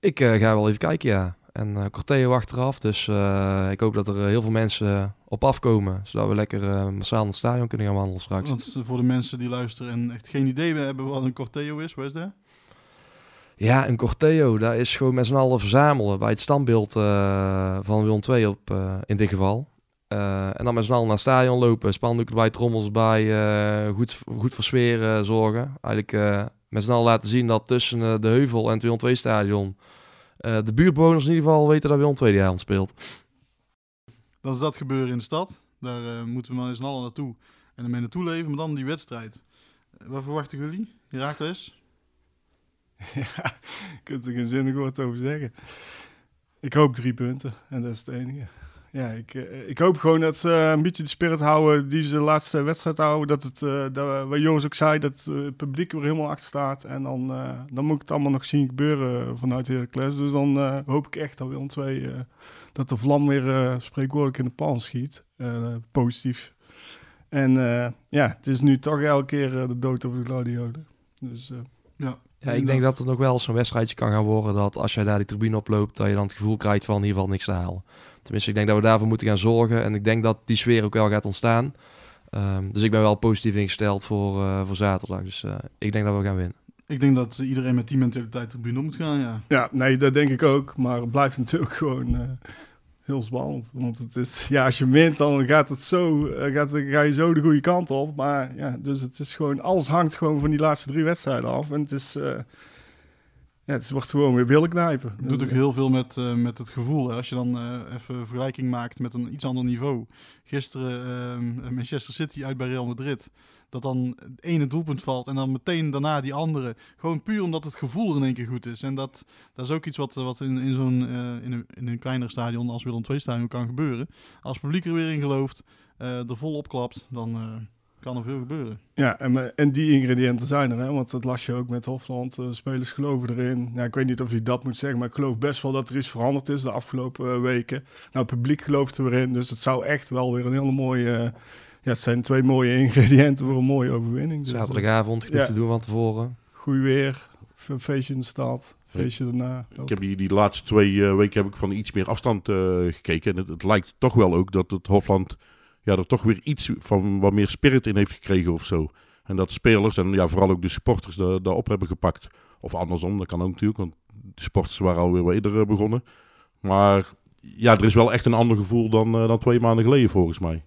Ik eh, ga wel even kijken, ja. En eh Corteo achteraf. Dus eh, ik hoop dat er eh, heel veel mensen op afkomen. Zodat we lekker eh, massaal in het stadion kunnen gaan wandelen straks. Want voor de mensen die luisteren en echt geen idee hebben wat een Corteo is, wat is dat? Ja, een Corteo, dat is gewoon met z'n allen verzamelen bij het standbeeld eh, van Willem II op, eh, in dit geval. En dan met z'n allen naar het stadion lopen, spandoeken erbij, trommels bij, goed, goed voor sfeer zorgen. Eigenlijk met z'n allen laten zien dat tussen de Heuvel en het Willem II stadion de buurtbewoners in ieder geval weten dat Willem II die avond speelt. Dan is dat gebeuren in de stad. Daar eh, moeten we maar eens allen naartoe. En ermee naartoe leven, maar dan die wedstrijd. Eh, wat verwachten jullie? Herakles? ja, ik kan er geen zinnig woord over zeggen. Ik hoop drie punten en dat is het enige. Ja, ik, eh, ik hoop gewoon dat ze een beetje de spirit houden die ze de laatste wedstrijd houden. Dat het, dat, wat Joris ook zei, dat het publiek er helemaal achter staat. En dan, dan moet ik het allemaal nog zien gebeuren vanuit Heracles. Dus dan hoop ik echt dat Willem II, eh dat de vlam weer eh, spreekwoordelijk in de pan schiet. Eh, positief. En eh, ja, het is nu toch elke keer de dood over de gladiator. Dus eh, Ja. Ja, ik denk dat het nog wel zo'n wedstrijdje kan gaan worden dat als jij daar die tribune oploopt, dat je dan het gevoel krijgt van in ieder geval niks te halen. Tenminste, ik denk dat we daarvoor moeten gaan zorgen en ik denk dat die sfeer ook wel gaat ontstaan. Ehm, dus ik ben wel positief ingesteld voor, eh, voor zaterdag. Dus eh, ik denk dat we gaan winnen. Ik denk dat iedereen met die mentaliteit de tribune moet gaan, ja. Ja, nee, dat denk ik ook. Maar het blijft natuurlijk gewoon eh, heel spannend. Want het is, ja, als je wint, dan gaat het zo, eh, gaat, ga je zo de goede kant op. Maar ja, dus het is gewoon, alles hangt gewoon van die laatste drie wedstrijden af. En het is, eh, ja, het wordt gewoon weer billen knijpen. Het doet ook heel veel met, met het gevoel. Hè. Als je dan even een vergelijking maakt met een iets ander niveau. Gisteren Manchester City uit bij Real Madrid. Dat dan het ene doelpunt valt en dan meteen daarna die andere. Gewoon puur omdat het gevoel in één keer goed is. En dat, dat is ook iets wat, wat in, in zo'n eh, in, een, in een kleiner stadion als Willem II stadion kan gebeuren. Als het publiek er weer in gelooft, eh er vol opklapt, dan eh, kan er veel gebeuren. Ja, en, en die ingrediënten zijn er, hè? want dat las je ook met Hofland. spelers geloven erin. Ja, ik weet niet of je dat moet zeggen, maar ik geloof best wel dat er iets veranderd is de afgelopen weken. Nou, het publiek gelooft er weer in, dus het zou echt wel weer een hele mooie... eh, ja, het zijn twee mooie ingrediënten voor een mooie overwinning. Dus, Zaterdagavond, genoeg ja. te doen van tevoren. Goed weer, feestje in de stad, feestje daarna. Ik heb die, die laatste twee eh, weken heb ik van iets meer afstand eh, gekeken. En het, het lijkt toch wel ook dat het Hofland ja, er toch weer iets van wat meer spirit in heeft gekregen of zo. En dat spelers en ja, vooral ook de supporters daar, daarop hebben gepakt. Of andersom, dat kan ook natuurlijk, want de supporters waren alweer wat eerder eh, begonnen. Maar ja, er is wel echt een ander gevoel dan, eh, dan twee maanden geleden volgens mij.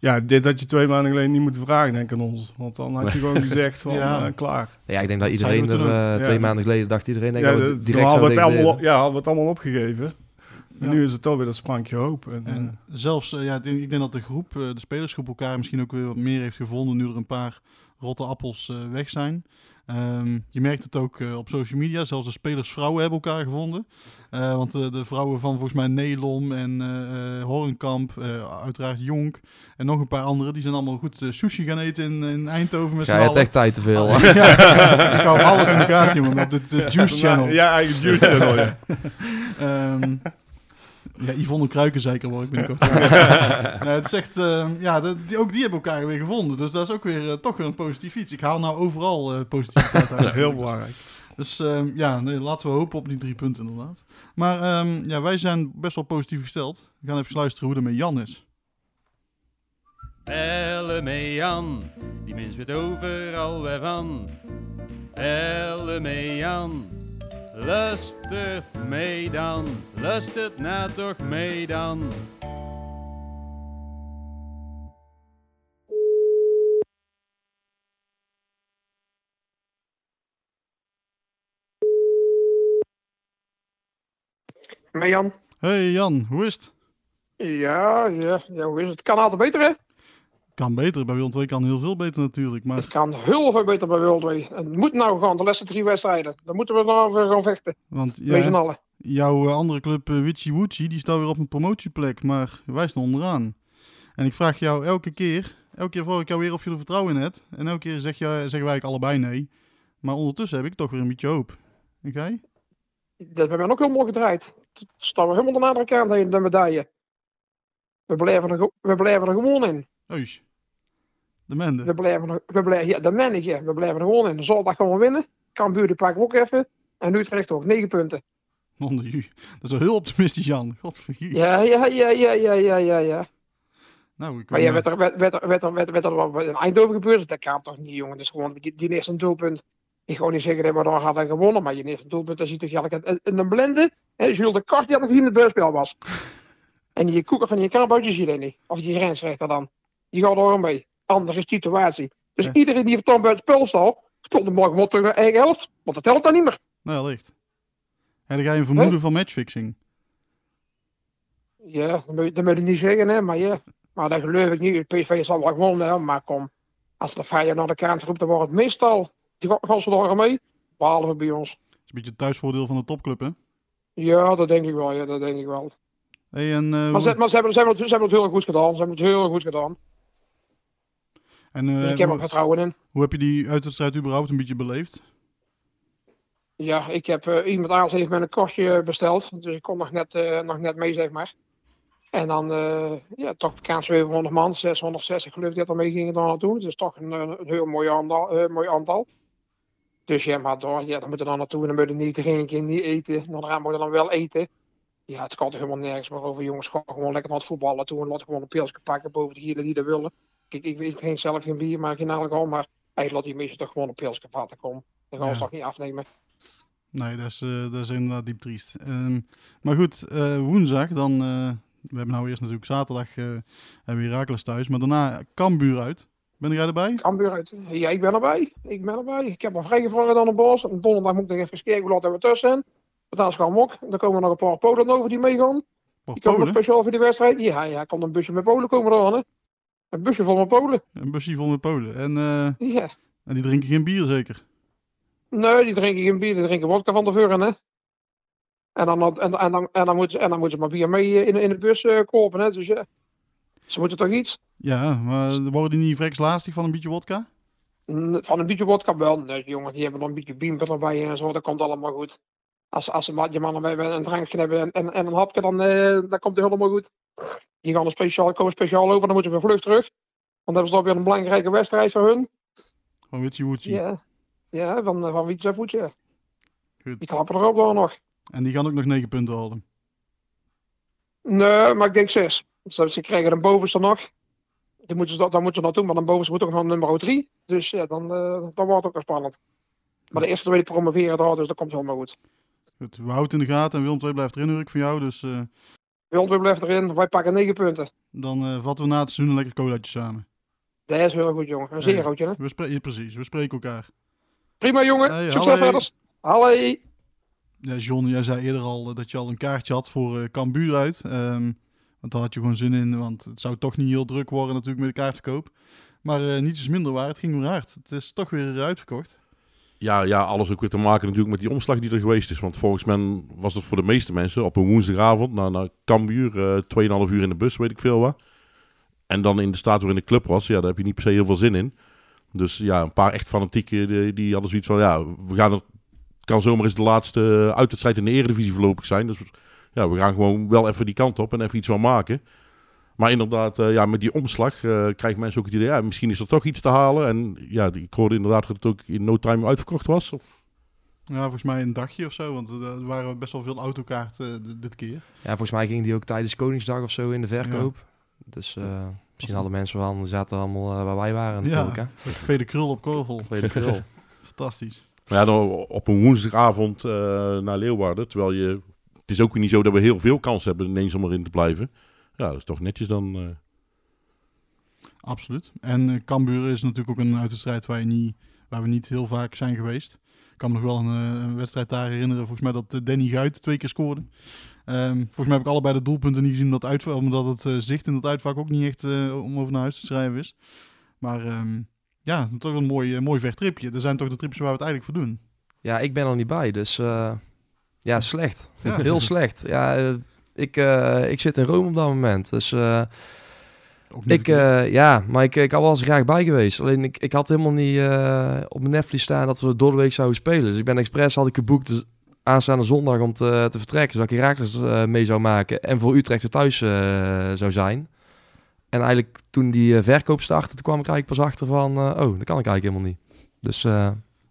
Ja, dit had je twee maanden geleden niet moeten vragen, denk ik aan ons. Want dan had je gewoon gezegd van, Ja. eh, klaar. Ja, ik denk dat iedereen er eh, twee Ja. maanden geleden dacht iedereen denk Ja, dat we direct hadden het allemaal, op- ja, hadden we het allemaal opgegeven. En Ja. nu is het toch weer dat sprankje hoop. En, En eh, zelfs, ja, ik denk, ik denk dat de groep, eh, de spelersgroep elkaar misschien ook weer wat meer heeft gevonden nu er een paar rotte appels eh, weg zijn. Ehm, je merkt het ook eh, op social media, zelfs de spelersvrouwen hebben elkaar gevonden. Eh, want eh, de vrouwen van volgens mij Nelom en eh eh, Horenkamp, eh, uiteraard Jonk en nog een paar anderen, die zijn allemaal goed sushi gaan eten in, in Eindhoven met z'n Ja, je hebt allen. echt tijd te veel. ja, ik hou alles in de gaten, jongen, op de, de Juice Channel. Ja, eigen Juice Channel, ja. Ehm, ja, Yvonne Kruiken zeker word ik binnenkort. Nee, het is echt, ehm, ja, de- die, ook die hebben elkaar weer gevonden. Dus dat is ook weer eh, toch weer een positief iets. Ik haal nou overal eh positiviteit uit. Heel belangrijk. Dus ehm, ja, nee, laten we hopen op die drie punten inderdaad. Maar ehm, ja, wij zijn best wel positief gesteld. We gaan even luisteren hoe het met Jan is. Elle mee Jan, die mens weet overal weer van. Elle mee Jan, lustert mee dan, lustert nou toch mee dan. Met Jan. Hey Jan, hoe is het? Ja, ja, ja, hoe is het? Het kan altijd beter, hè? Kan beter, bij Willem II kan heel veel beter natuurlijk. Maar Het kan heel veel beter bij World Way. En het moet nou gaan, de laatste drie wedstrijden. Dan moeten we nou weer gaan vechten. want ja, jouw eh, andere club uh, Wichi Wuchi, die staat weer op een promotieplek, maar wij staan onderaan. En ik vraag jou elke keer, elke keer vraag ik jou weer of je er vertrouwen in hebt. En elke keer zeg je, zeggen wij eigenlijk allebei nee. Maar ondertussen heb ik toch weer een beetje hoop. En jij? Dat hebben we ook helemaal gedraaid. Staan we helemaal aan de andere kant heen, de medaille. We blijven er, we blijven er gewoon in. Oei. De mende. We blijven er, we blijven, ja, de mannetje, we blijven er gewoon in. Zondag gaan we winnen. Cambuur die pakken we ook even. En Utrecht ook, negen punten. Onder u. Dat is wel heel optimistisch, Jan. Godverdomme. Ja, ja, ja, ja, ja, ja, ja, ja. Nou, ik Maar ja, werd er, werd, werd, er- werd, er- werd, werd er wat in Eindhoven gebeurd? Dat kan toch niet, jongen. Dat is gewoon die, die eerste doelpunt. Ik ga niet zeggen dat we dan hadden gewonnen, maar je eerste doelpunt, dat ziet toch in, een blende. Hè, Jules de Kast die had nog in het buitenspel was. En die koeker van die kamphoutje zie je niet. Of die grensrechter dan. Die gaat er mee. Andere situatie. Dus Ja. iedereen die dan buiten het spel staat, stond de morgen wat terug eigen helft. Want dat telt dan niet meer. Nou, licht. Ja, dan ga je een vermoeden van matchfixing. Ja, dat moet, dat moet niet zeggen, hè, maar ja. Maar dat geloof ik niet. PSV zal wel gewonnen, hè, maar kom. Als de Feyenoord naar de kant roept, dan wordt het meestal. Die gaan- ze er mee. Behalve bij ons. Dat is een beetje het thuisvoordeel van de topclub, hè? Ja, dat denk ik wel, ja, dat denk ik wel. Hey, en, eh, Maar, ze, maar ze, hebben, ze, hebben het, ze hebben het heel goed gedaan. Ze hebben het heel goed gedaan. En eh, ik heb er vertrouwen in. hoe heb je die uitwedstrijd überhaupt een beetje beleefd? Ja, ik heb eh, iemand anders heeft met een kostje besteld. Dus ik kon nog net, eh, nog net mee, zeg maar. En dan, eh, ja, toch bekend 700 man, 660 geloof ik dat er mee gingen dan naartoe. Dus toch een, een heel mooi aantal. eh, mooi aantal. Dus ja, maar door, ja, dan moeten we dan naartoe en dan moeten we niet drinken, niet eten. Daarna moeten dan wel eten. Ja, het kan toch helemaal nergens meer over. Jongens, gewoon, gewoon lekker naar het voetballen toe en laten gewoon een pilsje pakken boven de hier die dat willen. Kijk, ik, ik drink zelf geen bier, maar geen alcohol, maar eigenlijk laat die mensen toch gewoon een pilsje vatten komen. Dan gaan we Ja. toch niet afnemen. Nee, dat is, eh, dat is inderdaad diep triest. Ehm, maar goed, eh, woensdag dan... eh, we hebben nou eerst natuurlijk zaterdag hebben we Herakles thuis. Maar daarna Cambuur uit. Ben jij erbij? Cambuur uit. Ja, ik ben erbij. Ik ben erbij. Ik heb me vrijgevraagd aan de bos. En donderdag moet ik nog even kijken hoe laat we tussen zijn. Gaan we ook. Dan komen er nog een paar Polen over die meegaan. Die komen speciaal voor die wedstrijd. Ja, ja, komt een busje met Polen komen er aan. Hè. Een busje vol met Polen. Een busje vol met Polen. En, eh, Ja. en die drinken geen bier zeker? Nee, die drinken geen bier. Die drinken vodka van tevoren, hè. En dan, en, en, dan, en, dan moeten ze, en dan moeten ze maar bier mee eh, in, in de bus eh, kopen, hè. Dus ja. Ze moeten toch iets? Ja, maar worden die niet vreks lastig van een beetje wodka? Van een beetje vodka wel. Nee, jongen, die hebben dan een beetje bieber erbij en zo. Dat komt allemaal goed. Als, als je mannen bij een drankje hebben en, en, en een hapje, dan, eh, dan komt het helemaal goed. Die gaan er speciaal, komen speciaal over, dan moeten we vlug terug. Want dan hebben ze dan weer een belangrijke wedstrijd voor hun. Van Witchy Wootsie. Ja, ja van, van Wiets en Voetje. Goed. Die klappen erop dan nog. En die gaan ook nog negen punten halen. Nee, maar ik denk zes. Ze, ze krijgen een bovenste nog. Die moeten ze, dan moeten ze naartoe, maar dan bovenste moet ook nog nummer drie. Dus ja, dan, eh, dan wordt het ook wel spannend. Maar de eerste twee promoveren er al, dus dat komt helemaal goed. Goed, we houden in de gaten en Willem II blijft erin, hoor ik van jou. Dus eh, Wildwee blijft erin, wij pakken negen punten. dan eh, vatten we na het seizoen een lekker colaatje samen. Dat is heel goed, jongen. Een zeer hè? We spreken, ja, precies, we spreken elkaar. Prima, jongen. Hey, Succes hallo. verder. Hallo. Ja, John, jij zei eerder al eh, dat je al een kaartje had voor eh Cambuur uit. Ehm, want daar had je gewoon zin in, want het zou toch niet heel druk worden natuurlijk met de kaartverkoop. Maar eh niets is minder waar, het ging weer hard. Het is toch weer uitverkocht. Ja, ja, alles ook weer te maken natuurlijk met die omslag die er geweest is. Want volgens mij was het voor de meeste mensen op een woensdagavond naar, naar Cambuur, eh 2,5 uur in de bus, weet ik veel wat. En dan in de staat waarin de club was, ja, daar heb je niet per se heel veel zin in. Dus ja, een paar echt fanatieken die, die hadden zoiets van, ja, we gaan het kan zomaar eens de laatste uitwedstrijd in de eredivisie voorlopig zijn. Dus ja, we gaan gewoon wel even die kant op en even iets van maken. Maar inderdaad, eh, ja, met die omslag eh krijgen mensen ook het idee, ja, misschien is er toch iets te halen. En ja, ik hoorde inderdaad dat het ook in no time uitverkocht was. Of... Ja, volgens mij een dagje of zo, want eh, er waren best wel veel autokaarten dit keer. Ja, volgens mij ging die ook tijdens Koningsdag of zo in de verkoop. Dus eh, misschien hadden mensen wel, die zaten allemaal waar wij waren natuurlijk. Ja, hè. Café de Krul op Korvel. Krul. Fantastisch. Maar ja, dan op een woensdagavond eh, naar Leeuwarden. Terwijl je. Het is ook weer niet zo dat we heel veel kans hebben ineens om erin te blijven. Ja, dat is toch netjes dan. eh. Absoluut. En eh Cambuur is natuurlijk ook een uitwedstrijd waar, je niet, waar we niet heel vaak zijn geweest. Ik kan me nog wel een, eh, een wedstrijd daar herinneren. Volgens mij dat Danny Guit twee keer scoorde. Ehm, volgens mij heb ik allebei de doelpunten niet gezien omdat, omdat het zicht in het uitvak ook niet echt om over naar huis te schrijven is. Maar ehm, ja, toch een mooi, eh, mooi vertripje. Er zijn toch de trips waar we het eigenlijk voor doen. Ja, ik ben er niet bij, dus eh, ja, slecht. Ja. Heel slecht. Ja, ik, eh, ik zit in Rome op dat moment, dus eh, ik, eh, ja, maar ik, ik had wel eens graag bij geweest. Alleen ik, ik had helemaal niet op mijn netvlies staan dat we door de week zouden spelen. Dus ik ben expres had ik geboekt dus aanstaande zondag om te, te vertrekken, zodat ik Herakles mee zou maken en voor Utrecht weer thuis zou zijn. En eigenlijk toen die verkoop startte, toen kwam ik eigenlijk pas achter van, oh, dat kan ik eigenlijk helemaal niet. Dus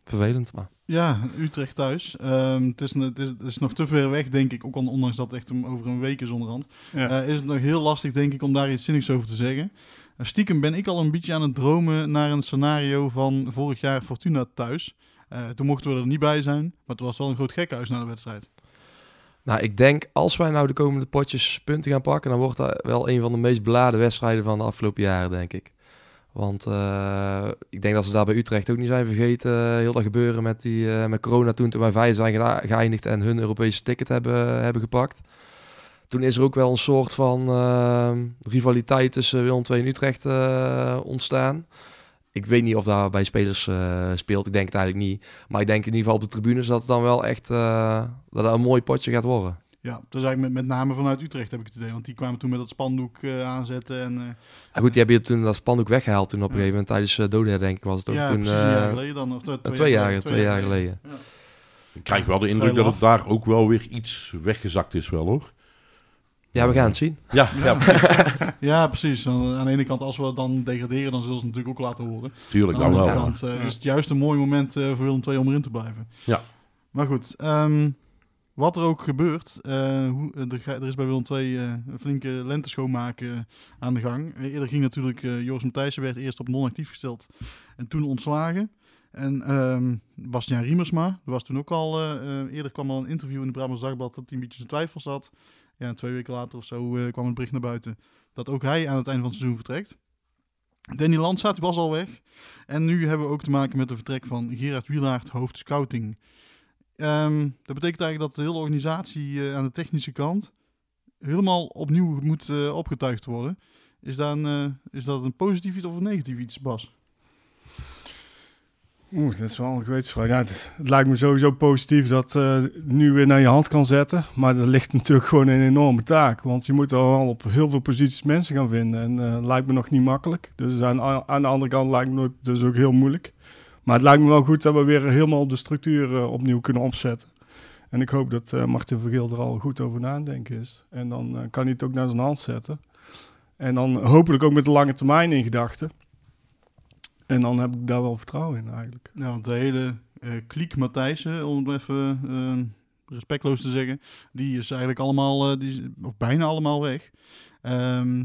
vervelend, maar Ja, Utrecht thuis. Ehm, het, is, het, is, het is nog te ver weg, denk ik. Ook al, ondanks dat het echt een- over een week is onderhand. Ja. Eh, is het nog heel lastig, denk ik, om daar iets zinnigs over te zeggen. Eh, stiekem ben ik al een beetje aan het dromen naar een scenario van vorig jaar Fortuna thuis. Eh, toen mochten we er niet bij zijn, maar het was wel een groot gekhuis na de wedstrijd. Nou, ik denk als wij nou de komende potjes punten gaan pakken, dan wordt dat wel een van de meest beladen wedstrijden van de afgelopen jaren, denk ik. Want eh, ik denk dat ze daar bij Utrecht ook niet zijn vergeten. eh, heel dat gebeuren met, die, eh, met corona toen, toen wij vijf zijn geëindigd en hun Europese ticket hebben, hebben gepakt. Toen is er ook wel een soort van rivaliteit tussen Willem II en Utrecht ontstaan. Ik weet niet of daar bij spelers speelt. Ik denk het eigenlijk niet. Maar ik denk in ieder geval op de tribunes dat het dan wel echt dat een mooi potje gaat worden. Ja, dat is eigenlijk met, met name vanuit Utrecht heb ik het idee. Want die kwamen toen met dat spandoek eh, aanzetten. En, eh, Ja, goed, die hebben je toen dat spandoek weggehaald toen op een gegeven moment tijdens uh, dodenherdenking was het ook ja, toen. precies een jaar geleden dan. Of twee, twee jaar, twee jaar geleden. Ja. Ik krijg wel de indruk dat het daar ook wel weer iets weggezakt is wel hoor. Ja, we gaan het zien. Ja, ja, precies. ja, precies. Aan de ene kant, als we dan degraderen, dan zullen ze het natuurlijk ook laten horen. Tuurlijk, Aan de dan andere wel. kant Ja. is het juist een mooi moment eh, voor Willem II om erin te blijven. Ja. Maar goed, ehm, wat er ook gebeurt, eh, hoe, eh, er, er is bij Willem II eh, een flinke lente schoonmaken aan de gang. Eerder ging natuurlijk eh, Joris Matthijssen werd eerst op non-actief gesteld en toen ontslagen. En ehm Bastiaan Riemersma, er was toen ook al, eerder kwam al een interview in de Brabants Dagblad dat hij een beetje zijn twijfels had. Ja, twee weken later of zo kwam het bericht naar buiten dat ook hij aan het einde van het seizoen vertrekt. Danny Landsaat was al weg. En nu hebben we ook te maken met de vertrek van Gerard Wielaert, hoofd scouting. Ehm, dat betekent eigenlijk dat de hele organisatie eh, aan de technische kant helemaal opnieuw moet eh, opgetuigd worden. Is, dat een, eh, is dat een positief iets of een negatief iets, Bas? Oeh, dat is wel een gewetensvraag. Ja, het, lijkt me sowieso positief dat eh nu weer naar je hand kan zetten. Maar dat ligt natuurlijk gewoon een enorme taak. Want je moet al op heel veel posities mensen gaan vinden. En eh lijkt me nog niet makkelijk. Dus aan, aan de andere kant lijkt me het dus ook heel moeilijk. Maar het lijkt me wel goed dat we weer helemaal de structuur eh, opnieuw kunnen opzetten. En ik hoop dat eh Martin Vergeel er al goed over na aan het denken is. En dan eh, kan hij het ook naar zijn hand zetten. En dan hopelijk ook met de lange termijn in gedachten. En dan heb ik daar wel vertrouwen in eigenlijk. Ja, want de hele eh kliek Matthijssen, om het even eh, respectloos te zeggen, die is eigenlijk allemaal, die, of bijna allemaal weg. Ehm,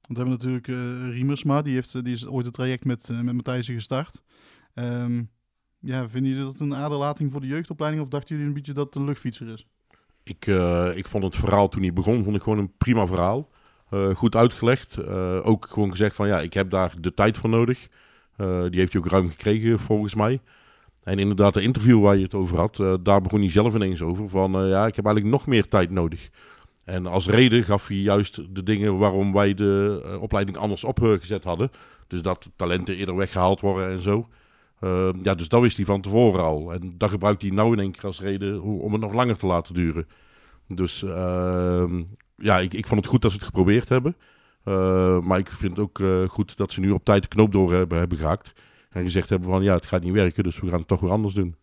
want we hebben natuurlijk Riemersma, die, heeft, die is ooit het traject met, met Matthijssen gestart. Ehm, ja, vinden jullie dat een aderlating voor de jeugdopleiding of dachten jullie een beetje dat het een luchtfietser is? Ik, eh, ik vond het verhaal toen hij begon, vond ik gewoon een prima verhaal. Eh, goed uitgelegd. Eh, ook gewoon gezegd van ja, ik heb daar de tijd voor nodig. Die heeft hij ook ruim gekregen volgens mij. En inderdaad, de interview waar je het over had, daar begon hij zelf ineens over. Van ja, ik heb eigenlijk nog meer tijd nodig. En als reden gaf hij juist de dingen waarom wij de opleiding anders opgezet hadden. Dus dat talenten eerder weggehaald worden en zo. Eh, ja, dus dat wist hij van tevoren al. En dat gebruikt hij nou in één keer als reden hoe- om het nog langer te laten duren. Dus ehm, ja, ik, ik vond het goed dat ze het geprobeerd hebben. Eh, maar ik vind het ook eh, goed dat ze nu op tijd de knoop door hebben, hebben gehaakt. En gezegd hebben van ja, het gaat niet werken, dus we gaan het toch weer anders doen.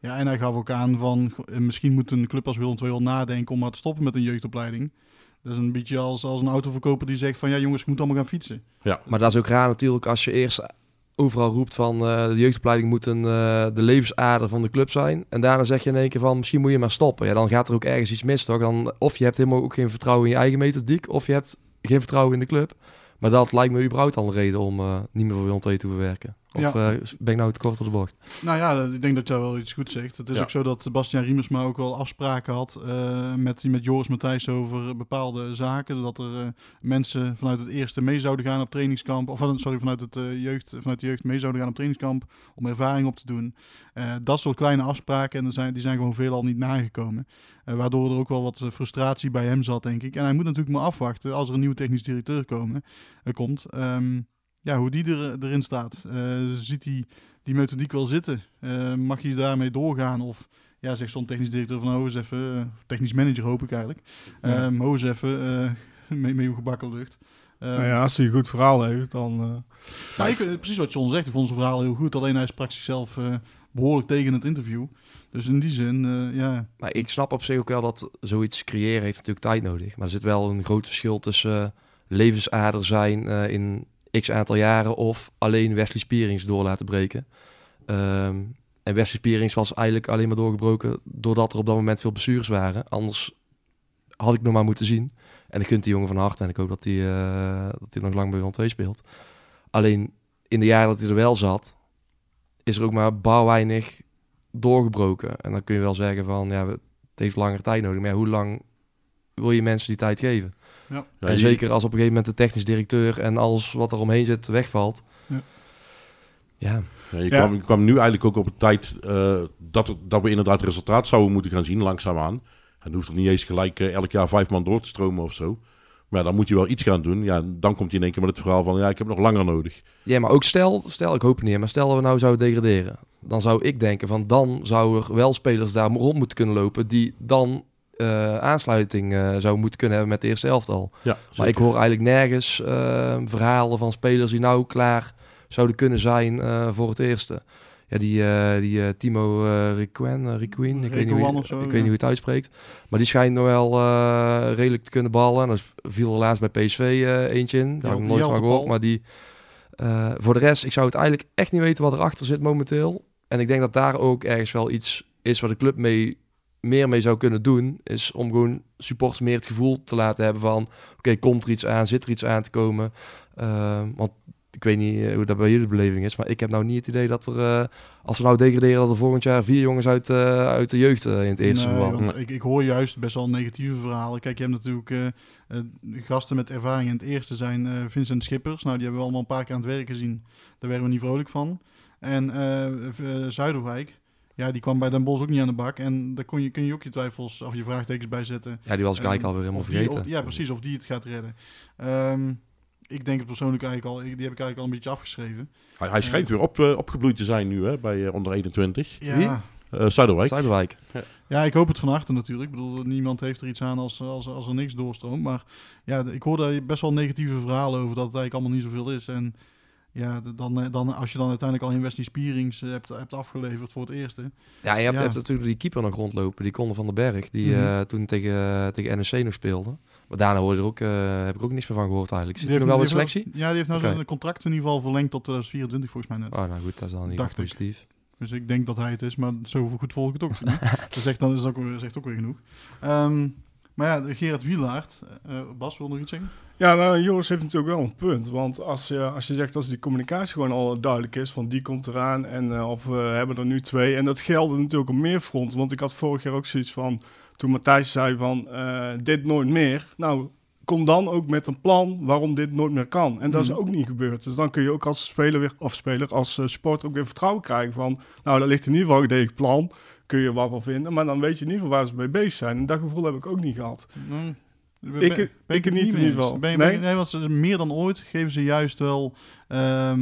Ja, en hij gaf ook aan van eh, misschien moet een club als Willem II wel nadenken om maar te stoppen met een jeugdopleiding. Dat is een beetje als, als een autoverkoper die zegt van ja jongens, ik moet allemaal gaan fietsen. Ja, Maar dat is ook raar natuurlijk als je eerst overal roept van eh, de jeugdopleiding moet een, eh, de levensader van de club zijn. En daarna zeg je in één keer van misschien moet je maar stoppen. Ja, dan gaat er ook ergens iets mis toch? Dan, of je hebt helemaal ook geen vertrouwen in je eigen methodiek of je hebt geen vertrouwen in de club. Maar dat lijkt me überhaupt al een reden om eh, niet meer voor Willem II te verwerken. Of Ja. eh, ben ik nou te kort op de bocht? Nou ja, ik denk dat jij wel iets goed zegt. Het is Ja. ook zo dat Bastiaan Riemersma ook wel afspraken had eh, met, met Joris Matthijs over bepaalde zaken. Dat er eh, mensen vanuit het eerste mee zouden gaan op trainingskamp. Of sorry, vanuit, het, jeugd, vanuit de jeugd mee zouden gaan op trainingskamp om ervaring op te doen. Dat soort kleine afspraken, en er zijn, die zijn gewoon veelal niet nagekomen. Waardoor er ook wel wat frustratie bij hem zat, denk ik. En hij moet natuurlijk maar afwachten als er een nieuwe technisch directeur komen, komt. Ehm, ja, hoe die er, erin staat. Eh, ziet hij die methodiek wel zitten? Eh, mag je daarmee doorgaan? Of ja, zegt zo'n technisch directeur van, eens even, eh, technisch manager hoop ik eigenlijk. Ja. Eh, oh eens even, eh, mee, mee uw gebakken lucht. Eh, nou ja, als hij een goed verhaal heeft, dan... eh, maar ik, precies wat John zegt, ik vond zijn verhaal heel goed. Alleen hij sprak zichzelf eh, behoorlijk tegen het interview. Dus in die zin, eh, ja, Maar ik snap op zich ook wel dat zoiets creëren heeft natuurlijk tijd nodig. Maar er zit wel een groot verschil tussen eh, levensader zijn eh, in x aantal jaren of alleen Wesley Spierings door laten breken. Ehm, En Wesley Spierings was eigenlijk alleen maar doorgebroken doordat er op dat moment veel blessures waren. Anders had ik nog maar moeten zien. En ik gun die jongen van harte en ik hoop dat hij, hij nog lang bij Willem 2 speelt. Alleen in de jaren dat hij er wel zat, is er ook maar bar weinig doorgebroken. En dan kun je wel zeggen van, ja, het heeft langer tijd nodig. Maar hoe lang wil je mensen die tijd geven? Ja. En zeker als op een gegeven moment de technisch directeur en alles wat er omheen zit wegvalt. Ja. Ja, Ja, je, Ja. Kwam, je kwam nu eigenlijk ook op een tijd eh, dat, dat we inderdaad resultaat zouden moeten gaan zien, langzaamaan. En dan hoeft er niet eens gelijk eh, elk jaar vijf man door te stromen of zo. Maar ja, dan moet je wel iets gaan doen. Ja, dan komt hij in één keer met het verhaal van, ja, ik heb nog langer nodig. Ja, maar ook stel, stel, ik hoop het niet, maar stel dat we nou zouden degraderen. Dan zou ik denken van dan zou er wel spelers daar rond moeten kunnen lopen die dan eh, aansluiting eh zouden moeten kunnen hebben met de eerste elftal. Ja, Maar ik hoor eigenlijk nergens eh, verhalen van spelers die nou klaar zouden kunnen zijn eh, voor het eerste. Ja, die, eh, die eh, Timo eh Requen, Requien, ik, weet niet hoe, zo, ik weet niet hoe je het uitspreekt. Maar die schijnt nog wel eh, redelijk te kunnen ballen. En dan viel er laatst bij PSV eh, eentje in. Daar heb ik nooit van gehoord. Maar die, eh, voor de rest, ik zou het eigenlijk echt niet weten wat erachter zit momenteel. En ik denk dat daar ook ergens wel iets is waar de club mee, meer mee zou kunnen doen. Is om gewoon supporters meer het gevoel te laten hebben van... Oké, komt er iets aan? Zit er iets aan te komen? Eh, want ik weet niet eh, hoe dat bij jullie beleving is. Maar ik heb nou niet het idee dat er... eh, als we nou degraderen, dat er volgend jaar vier jongens uit, eh, uit de jeugd in het eerste Nee, verband. ik, ik hoor juist best wel negatieve verhalen. Kijk, je hebt natuurlijk gasten met ervaring in het eerste zijn Vincent Schippers. Nou, die hebben we allemaal een paar keer aan het werk gezien. Daar werden we niet vrolijk van. En Zuiderwijk, ja, die kwam bij Den Bosch ook niet aan de bak. En daar kon je, kun je ook je twijfels of je vraagtekens bij zetten. Ja, die was ik Ehm, eigenlijk alweer helemaal die- vergeten. of- ja, precies, of die het gaat redden. Ehm, ik denk het persoonlijk eigenlijk al, die heb ik eigenlijk al een beetje afgeschreven. Hij, hij schijnt weer op, eh, opgebloeid te zijn nu, hè, bij eh, onder 21. Ja. Wie? Eh, Zuiderwijk. Zuiderwijk. Ja, ik hoop het van harte natuurlijk. Ik bedoel, niemand heeft er iets aan als, als, als er niks doorstroomt. Maar ja, ik hoor daar best wel negatieve verhalen over dat het eigenlijk allemaal niet zoveel is. En ja, dan, eh, dan, als je dan uiteindelijk al in Wesley Spierings eh, hebt, hebt afgeleverd voor het eerste. Ja, je hebt, Ja. hebt natuurlijk die keeper nog rondlopen, die Conor van den Berg, die Mhm. eh, toen tegen, tegen NEC nog speelde. Maar daarna hoorde er ook, heb ik ook niks meer van gehoord eigenlijk. Zit hij nog wel die selectie? Ja, die heeft nou Oké. zijn contract in ieder geval verlengd tot 2024 volgens mij net. Oh, nou goed, dat is dan niet ik. positief. Dus ik denk dat hij het is, maar zo goed volg ik het ook niet. dat zegt, dan is ook, weer- zegt ook weer genoeg. Ehm, maar ja, Gerard Wielaert. eh, Bas wil nog iets zeggen? Ja, nou, Joris heeft natuurlijk wel een punt. Want als je, als je zegt als die communicatie gewoon al duidelijk is, van die komt eraan en eh, of we hebben er nu twee. En dat geldt natuurlijk op meer fronten. Want ik had vorig jaar ook zoiets van, toen Matthijs zei van eh, dit nooit meer. Nou, kom dan ook met een plan waarom dit nooit meer kan. En dat is Mhm. ook niet gebeurd. Dus dan kun je ook als speler weer, of speler, als uh, supporter ook weer vertrouwen krijgen van, nou, daar ligt in ieder geval een plan. Kun je wat van vinden, maar dan weet je in ieder geval waar ze mee bezig zijn. En dat gevoel heb ik ook niet gehad. Ik- ik het niet in ieder geval. Ben Nee? nee, want ze, meer dan ooit geven ze juist wel eh,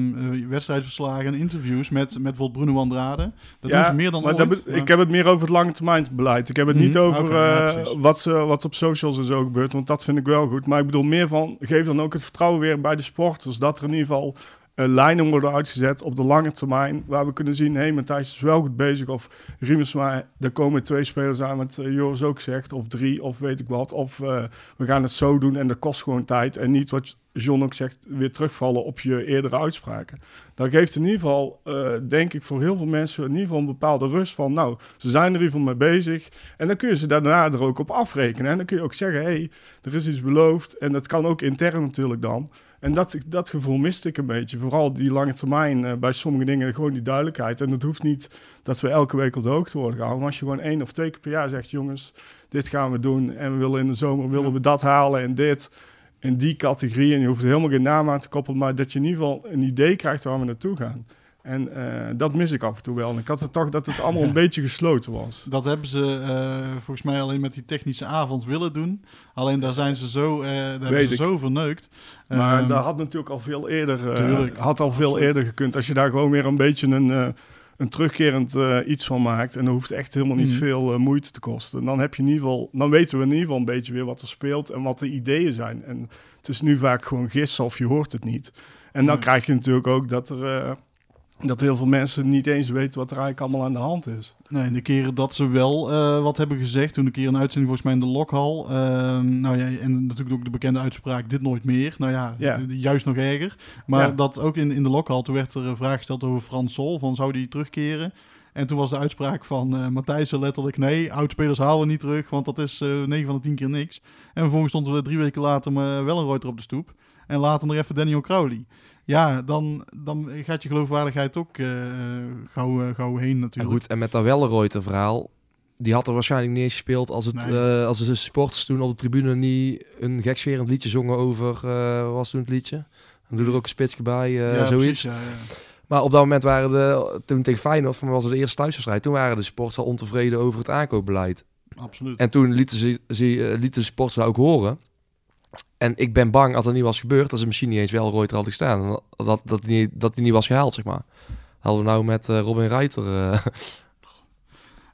wedstrijdverslagen en interviews met, met bijvoorbeeld Bruno Andrade. Dat doen ze meer dan maar ooit. dat maar- Ik heb het meer over het lange termijn beleid. Ik heb het niet Mhm, over ja, eh, wat, ze, wat op socials en zo gebeurt, want dat vind ik wel goed. Maar ik bedoel meer van, geef dan ook het vertrouwen weer bij de sporters. Dat er in ieder geval lijnen worden uitgezet op de lange termijn, waar we kunnen zien, hé, hey, Matthijs is wel goed bezig. Of Riemersma, er komen twee spelers aan, wat eh, Joris ook zegt, of drie, of weet ik wat. Of eh, we gaan het zo doen en dat kost gewoon tijd. En niet wat John ook zegt, weer terugvallen op je eerdere uitspraken. Dat geeft in ieder geval, eh, denk ik, voor heel veel mensen in ieder geval een bepaalde rust van, nou, ze zijn er in ieder geval mee bezig. En dan kun je ze daarna er ook op afrekenen. En dan kun je ook zeggen, hé, hey, er is iets beloofd. En dat kan ook intern natuurlijk dan. En dat, dat gevoel miste ik een beetje. Vooral die lange termijn, eh, bij sommige dingen gewoon die duidelijkheid. En het hoeft niet dat we elke week op de hoogte worden gehouden. Maar als je gewoon één of twee keer per jaar zegt, jongens, dit gaan we doen. En we willen in de zomer willen we dat halen en dit. In die categorie. En je hoeft er helemaal geen naam aan te koppelen. Maar dat je in ieder geval een idee krijgt waar we naartoe gaan. En eh, dat mis ik af en toe wel. En ik had het toch dat het allemaal een beetje gesloten was. Dat hebben ze eh, volgens mij alleen met die technische avond willen doen. Alleen daar zijn ze zo, eh daar hebben ze zo verneukt. Maar Ehm, dat had natuurlijk al veel eerder, tuurlijk, had al veel absoluut. eerder gekund. Als je daar gewoon weer een beetje een, een terugkerend iets van maakt. En dan hoeft echt helemaal niet Mhm. veel moeite te kosten. Dan heb je in ieder geval, dan weten we in ieder geval een beetje weer wat er speelt en wat de ideeën zijn. En het is nu vaak gewoon gissen of je hoort het niet. En dan krijg je natuurlijk ook dat er. Eh, dat heel veel mensen niet eens weten wat er eigenlijk allemaal aan de hand is. Nee, de keren dat ze wel eh, wat hebben gezegd, toen een keer een uitzending volgens mij in de Lokhal. ehm, nou ja, en natuurlijk ook de bekende uitspraak, dit nooit meer. Nou ja, Ja. eh, juist nog erger. Maar Ja. dat ook in, in de Lokhal, toen werd er een vraag gesteld over Frans Sol, van zou die terugkeren? En toen was de uitspraak van uh, Matthijssen letterlijk... nee, oudspelers halen we niet terug, want dat is uh, 9 van de 10 keer niks. En vervolgens stond er drie weken later maar wel een Reuter op de stoep. En later nog even Daniel Crowley. Ja, dan, dan gaat je geloofwaardigheid ook uh, gauw, gauw heen natuurlijk. En goed, en met dat verhaal... Die had er waarschijnlijk niet eens gespeeld als, het, nee. uh, als de supporters toen op de tribune niet een gekscherend liedje zongen over, uh, was toen het liedje? Dan doe er ook een spitsje bij, ja, zoiets. Precies, ja, ja. Maar op dat moment waren de, toen tegen Feyenoord, was het de eerste thuiswedstrijd, toen waren de sporters al ontevreden over het aankoopbeleid. Absoluut. En toen lieten, ze, ze, lieten de sporters ook horen. En ik ben bang als dat niet was gebeurd, dat ze misschien niet eens wel Reuter had gestaan. Dat, dat, die, dat die niet was gehaald, zeg maar. Hadden we nou met uh, Robin Reiter uh,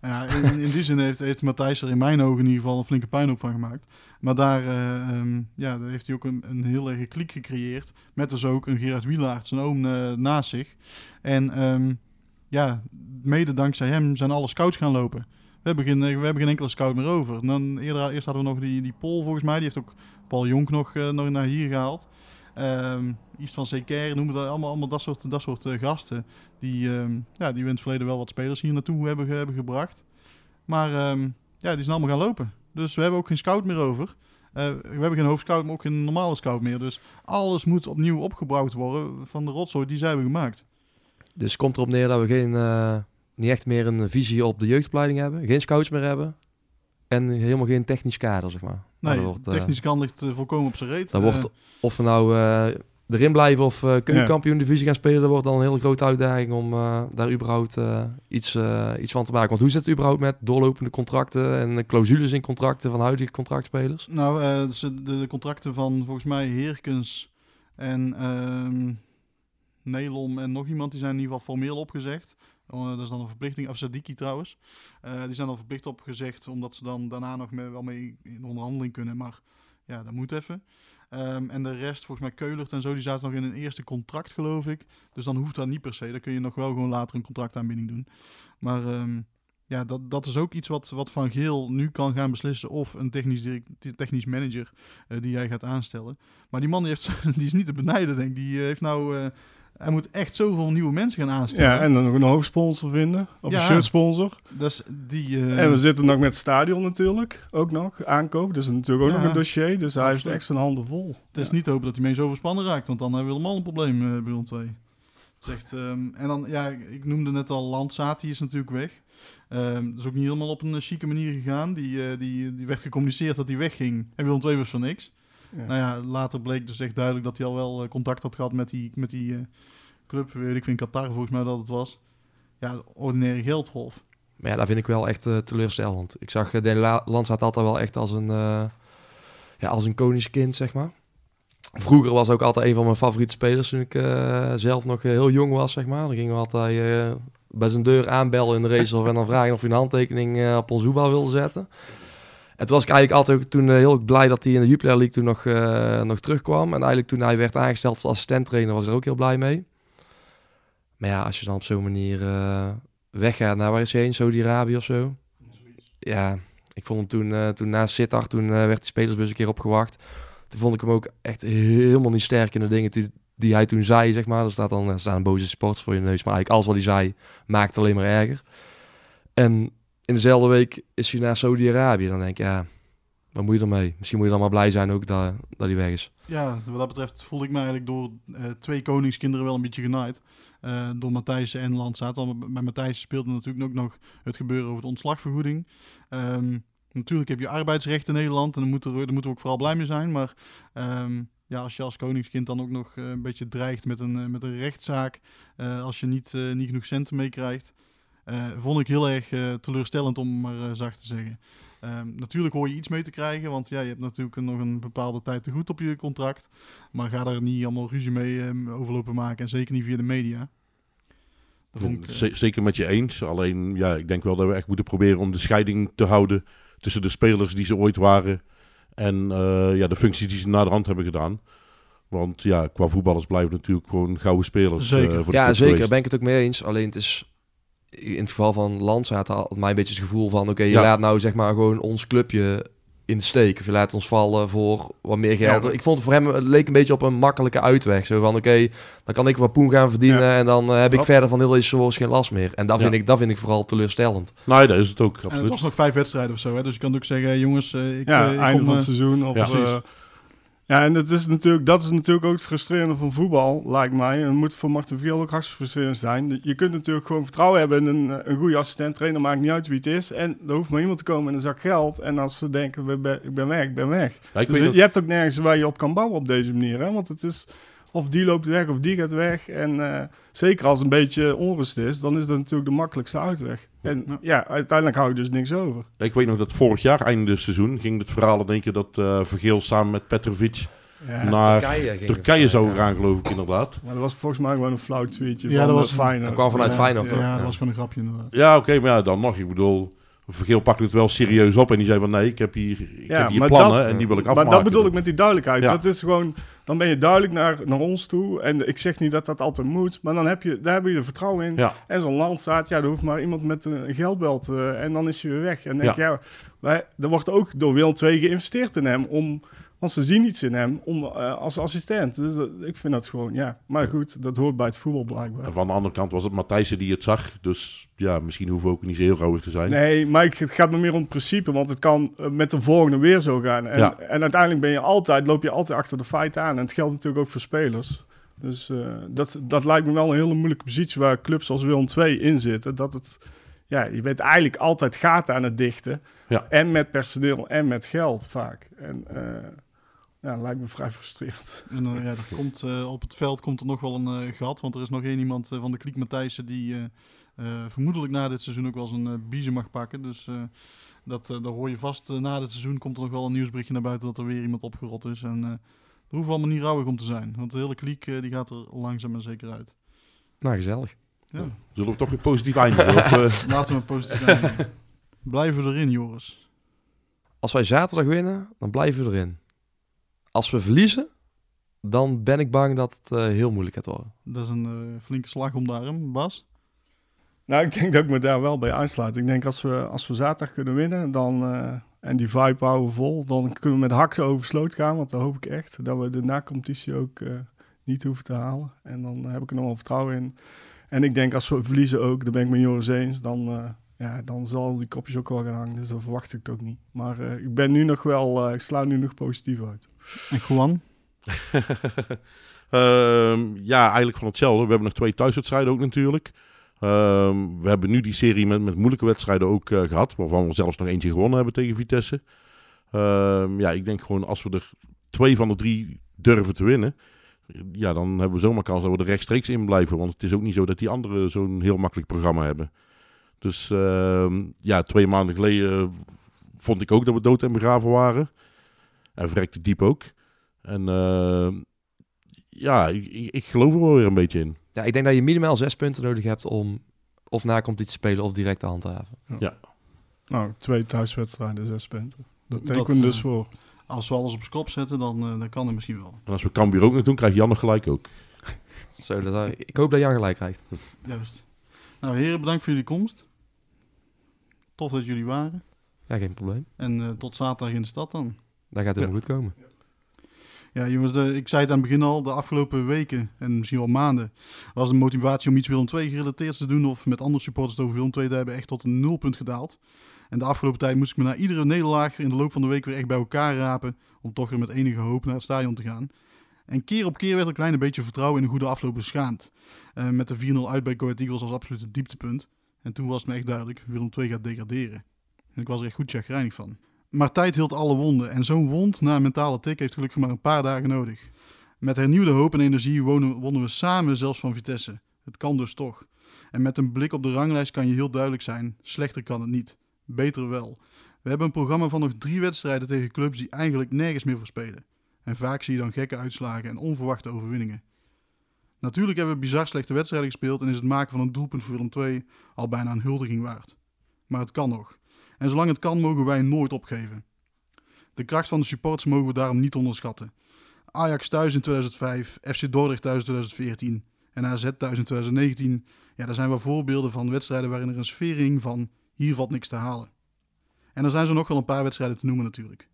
ja, in, in, die zin heeft, heeft Matthijs er in mijn ogen in ieder geval een flinke pijn op van gemaakt. Maar daar, uh, um, ja, daar heeft hij ook een, een heel erg kliek gecreëerd. Met dus ook een Gerard Wielaert, zijn oom, naast zich. En um, ja, mede dankzij hem zijn alle scouts gaan lopen. We hebben geen, we hebben geen enkele scout meer over. Dan eerder, eerst hadden we nog die, die Pol volgens mij. Die heeft ook Paul Jonk nog, uh, nog naar hier gehaald. Um, iets van Zeker, noemen dat allemaal, allemaal dat soort, dat soort uh, gasten. Die, um, ja, die in het verleden wel wat spelers hier naartoe hebben, hebben gebracht. Maar um, ja, die zijn allemaal gaan lopen. Dus we hebben ook geen scout meer over. Uh, we hebben geen hoofdscout, maar ook geen normale scout meer. Dus alles moet opnieuw opgebouwd worden van de rotzooi die zij hebben gemaakt. Dus komt erop neer dat we geen, niet echt meer een visie op de jeugdopleiding hebben. Geen scouts meer hebben. En helemaal geen technisch kader, zeg maar. Nee, nou, wordt, uh, technisch kan ligt uh, volkomen op zijn reet. Dan wordt, of we nou uh, erin blijven of uh, keukenkampioen divisie gaan spelen, dat wordt dan een hele grote uitdaging om uh, daar überhaupt uh, iets, iets van te maken. Want hoe zit het überhaupt met doorlopende contracten en clausules in contracten van huidige contractspelers? Nou, de, de, contracten van volgens mij Heerkens en ehm, Nelom en nog iemand, die zijn in ieder geval formeel opgezegd. Uh, dat is dan een verplichting, of Sadiki trouwens. Uh, die zijn dan verplicht opgezegd, omdat ze dan daarna nog wel mee in onderhandeling kunnen. Maar ja, dat moet even. Um, en de rest, volgens mij Keulert en zo, die zaten nog in een eerste contract, geloof ik. Dus dan hoeft dat niet per se. Dan kun je nog wel gewoon later een contractaanbieding doen. Maar um, ja, dat, dat is ook iets wat, wat Van Geel nu kan gaan beslissen. Of een technisch, direct, technisch manager uh, die jij gaat aanstellen. Maar die man die, heeft, die is niet te benijden, denk ik. Die heeft nou... hij moet echt zoveel nieuwe mensen gaan aanstellen. Ja, en dan nog een hoofdsponsor vinden. Of ja, een shirtsponsor. Dus die, uh... En we zitten nog met het stadion natuurlijk. Ook nog. Aankoop. Dus natuurlijk ook ja, nog een dossier. Dus hij heeft echt zijn handen vol. Het is niet hopen dat hij mee zo verspannen raakt. Want dan hebben we helemaal een probleem uh, bij ons twee. Zegt, um, en dan, ja, ik noemde net al Landzaat. Die is natuurlijk weg. Um, dat is ook niet helemaal op een chique manier gegaan. Die, uh, die, die werd gecommuniceerd dat hij wegging. En Willem II was voor niks. Ja. Nou ja, later bleek dus echt duidelijk dat hij al wel contact had gehad met die, met die uh, club, weet ik, vind Qatar volgens mij dat het was. Ja, ordinaire geldwolf. Maar ja, dat vind ik wel echt uh, teleurstellend. Ik zag uh, de Landsaat altijd wel echt als een, uh, ja, als een koningskind, zeg maar. Vroeger was ook altijd een van mijn favoriete spelers toen ik zelf nog heel jong was, zeg maar. Dan gingen we altijd bij zijn deur aanbellen in de race en dan vragen of hij een handtekening op ons voetbal wilde zetten. Toen was ik eigenlijk altijd toen heel blij dat hij in de Jupiler League toen nog, nog terugkwam. En eigenlijk toen hij werd aangesteld als assistent-trainer was ik er ook heel blij mee. Maar ja, als je dan op zo'n manier uh, weggaat naar waar is hij heen? Saudi-Arabië of zo? Ja, ik vond hem toen, uh, toen na Sittard, toen werd de spelersbus een keer opgewacht. Toen vond ik hem ook echt helemaal niet sterk in de dingen die, die hij toen zei, zeg maar. Er staat dan er staan boze sports voor je neus, maar eigenlijk alles wat hij zei maakt alleen maar erger. En in dezelfde week is hij naar Saudi-Arabië. Dan denk ik, ja, wat moet je ermee? Misschien moet je dan maar blij zijn ook dat, dat hij weg is. Ja, wat dat betreft voelde ik me eigenlijk door uh, twee koningskinderen wel een beetje genaaid. Uh, door Matthijs en Landsaat. Want bij Matthijs speelde natuurlijk ook nog het gebeuren over de ontslagvergoeding. Um, natuurlijk heb je arbeidsrecht in Nederland en daar moeten, daar moeten we ook vooral blij mee zijn. Maar um, ja, als je als koningskind dan ook nog uh, een beetje dreigt met een, met een rechtszaak, als je niet, niet genoeg centen meekrijgt, vond ik heel erg teleurstellend om maar zacht te zeggen. Um, natuurlijk hoor je iets mee te krijgen, want ja, je hebt natuurlijk nog een bepaalde tijd te goed op je contract. Maar ga daar niet allemaal ruzie mee um, overlopen maken en zeker niet via de media. Ik, uh... Zeker met je eens. Alleen, ja, ik denk wel dat we echt moeten proberen om de scheiding te houden tussen de spelers die ze ooit waren en uh, ja, de functies die ze na de hand hebben gedaan. Want ja, qua voetballers blijven natuurlijk gewoon gouden spelers. Zeker. Uh, voor ja, zeker. Geweest. Ben ik het ook mee eens. Alleen het is in het geval van Landsaat had mij een beetje het gevoel van... oké, okay, je ja. laat nou zeg maar gewoon ons clubje in de steek. Of je laat ons vallen voor wat meer geld. Ja. Ik vond het voor hem, het leek een beetje op een makkelijke uitweg. Zo van, oké, dan kan ik wat poen gaan verdienen Ja. en dan eh, heb ik verder van heel deze soort geen last meer. En dat, Ja. vind ik, dat vind ik vooral teleurstellend. Nee, dat is het ook, En het absoluut. was nog vijf wedstrijden of zo, hè? dus je kan ook zeggen, jongens, eh, ik, ja, eh, ik einde kom, van het eh, seizoen. Of, ja, en dat is, natuurlijk, dat is natuurlijk ook het frustrerende van voetbal, lijkt mij. En het moet voor Martin Viel ook hartstikke frustrerend zijn. Je kunt natuurlijk gewoon vertrouwen hebben in een, eh, een goede assistent, trainer, maakt niet uit wie het is. En er hoeft maar iemand te komen in een zak geld. En als ze denken, ik ben weg, ik ben weg. Ja, ik Dus je hebt ook nergens waar je op kan bouwen op deze manier. Hè? Want het is, of die loopt weg of die gaat weg. En eh, zeker als een beetje onrust is, dan is dat natuurlijk de makkelijkste uitweg. En ja, uiteindelijk hou je dus niks over. Ik weet nog dat vorig jaar, einde seizoen, ging het verhaal in één keer dat eh Vergeel samen met Petrovic Ja, naar Turkije ging Turkije, zou ja. gaan, geloof ik inderdaad. Maar dat was volgens mij gewoon een flauw tweetje Ja, van dat de was- Feyenoord. dat kwam vanuit Ja. Feyenoord, ja, toch? dat Ja. was gewoon een grapje inderdaad. Ja, oké, maar ja, dan nog. Ik bedoel, Vergeel pakte het wel serieus op en die zei van nee, ik heb hier, ik Ja, heb hier maar plannen dat- en die wil ik Maar afmaken. dat bedoel ik met die duidelijkheid. Ja. Dat is gewoon, dan ben je duidelijk naar, naar ons toe. En ik zeg niet dat dat altijd moet, maar dan heb je, daar heb je er vertrouwen in. Ja. En zo'n land staat, ja, er hoeft maar iemand met een geldbelt eh, en dan is hij weer weg. En dan denk Ja. wij, er wordt ook door Willem II geïnvesteerd in hem, om, want ze zien iets in hem om, eh, als assistent. Dus dat- ik vind dat gewoon, ja. Maar goed, dat hoort bij het voetbal blijkbaar. En van de andere kant was het Matthijssen die het zag. Dus ja, misschien hoeven we ook niet zo heel rouwig te zijn. Nee, maar ik- het gaat me meer om het principe, want het kan eh, met de volgende weer zo gaan. En, Ja. en uiteindelijk ben je altijd, loop je altijd achter de feiten aan. En het geldt natuurlijk ook voor spelers. Dus eh, dat, dat lijkt me wel een hele moeilijke positie waar clubs als Willem II in zitten. Dat het, ja, je bent eigenlijk altijd gaten aan het dichten. Ja. En met personeel en met geld vaak. En ja, lijkt me vrij frustrerend. En eh, ja, er komt, eh, op het veld komt er nog wel een eh, gat, want er is nog één iemand van de kliek Matthijssen die vermoedelijk na dit seizoen ook wel eens een biezen mag pakken. Dus eh, dat, eh, daar hoor je vast, na dit seizoen komt er nog wel een nieuwsberichtje naar buiten dat er weer iemand opgerot is. En eh er hoeft allemaal niet rouwig om te zijn, want de hele kliek eh, die gaat er langzaam en zeker uit. Nou, gezellig. Ja. Zullen we toch weer positief eindigen? of, eh? Laten we positief zijn. Blijven we erin, Joris. Als wij zaterdag winnen, dan blijven we erin. Als we verliezen, dan ben ik bang dat het eh, heel moeilijk gaat worden. Dat is een eh, flinke slag om de arm, Bas. Nou, ik denk dat ik me daar wel bij aansluit. Ik denk als we, als we zaterdag kunnen winnen dan, eh, en die vibe houden vol, dan kunnen we met haksen over sloot gaan. Want dan hoop ik echt dat we de na-competitie ook eh, niet hoeven te halen. En dan heb ik er nog wel vertrouwen in. En ik denk als we verliezen ook, dan ben ik met Joris eens, dan, eh, ja, dan zal die kopjes ook wel gaan hangen. Dus dan verwacht ik het ook niet. Maar eh, ik ben nu nog wel, eh, ik sla nu nog positief uit. En Juan? Ehm, ja, eigenlijk van hetzelfde. We hebben nog twee thuiswedstrijden ook natuurlijk. Ehm, we hebben nu die serie met, met moeilijke wedstrijden ook eh, gehad. Waarvan we zelfs nog eentje gewonnen hebben tegen Vitesse. Ehm, ja, ik denk gewoon als we er twee van de drie durven te winnen. Ja, dan hebben we zomaar kans dat we er rechtstreeks in blijven. Want het is ook niet zo dat die anderen zo'n heel makkelijk programma hebben. Dus ehm, ja, twee maanden geleden vond ik ook dat we dood en begraven waren. En verrekte diep ook. En ehm, ja, ik, ik, geloof er wel weer een beetje in. Ja, ik denk dat je minimaal zes punten nodig hebt om of na competitie te spelen of direct te handhaven. Ja. Nou, twee thuiswedstrijden, zes punten. Dat tekenen we dus eh, voor. Als we alles op zijn kop zetten, dan, eh, dan kan het misschien wel. En als we Cambuur ook nog doen, krijgt Jan nog gelijk ook. Zo, dat, ik hoop dat Jan gelijk krijgt. Juist. Nou, heren, bedankt voor jullie komst. Tof dat jullie waren. Ja, geen probleem. En eh, tot zaterdag in de stad dan. Dat gaat helemaal goed komen. Ja, jongens, de, ik zei het aan het begin al, de afgelopen weken en misschien wel maanden was de motivatie om iets Willem II gerelateerd te doen of met andere supporters het over Willem II te hebben echt tot een nulpunt gedaald. En de afgelopen tijd moest ik me na iedere nederlaag in de loop van de week weer echt bij elkaar rapen om toch weer met enige hoop naar het stadion te gaan. En keer op keer werd een klein beetje vertrouwen in een goede afloop beschaamd. Eh, met de 4-0 uit bij Go Eagles als absoluut het dieptepunt. En toen was het me echt duidelijk, Willem II gaat degraderen. En ik was er echt goed chagrijnig van. Maar tijd hield alle wonden. En zo'n wond na een mentale tik heeft gelukkig maar een paar dagen nodig. Met hernieuwde hoop en energie wonnen, wonnen we samen zelfs van Vitesse. Het kan dus toch. En met een blik op de ranglijst kan je heel duidelijk zijn: slechter kan het niet. Beter wel. We hebben een programma van nog drie wedstrijden tegen clubs die eigenlijk nergens meer voor spelen. En vaak zie je dan gekke uitslagen en onverwachte overwinningen. Natuurlijk hebben we bizar slechte wedstrijden gespeeld en is het maken van een doelpunt voor Willem II al bijna een huldiging waard. Maar het kan nog. En zolang het kan, mogen wij nooit opgeven. De kracht van de supporters mogen we daarom niet onderschatten. Ajax thuis in 2005, FC Dordrecht thuis in 2014 en AZ thuis in 2019. Ja, daar zijn wel voorbeelden van wedstrijden waarin er een sfeer hing van hier valt niks te halen. En er zijn zo nog wel een paar wedstrijden te noemen natuurlijk.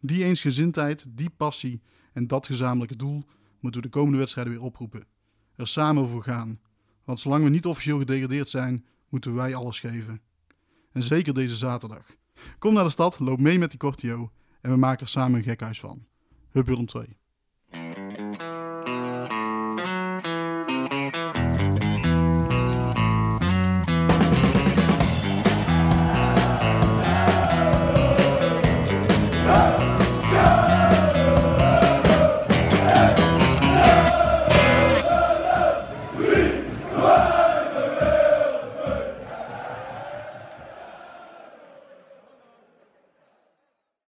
Die eensgezindheid, die passie en dat gezamenlijke doel moeten we de komende wedstrijden weer oproepen. Er samen voor gaan. Want zolang we niet officieel gedegradeerd zijn, moeten wij alles geven. En zeker deze zaterdag. Kom naar de stad, loop mee met die Cortio en we maken er samen een gekhuis van. Hup Willem 2.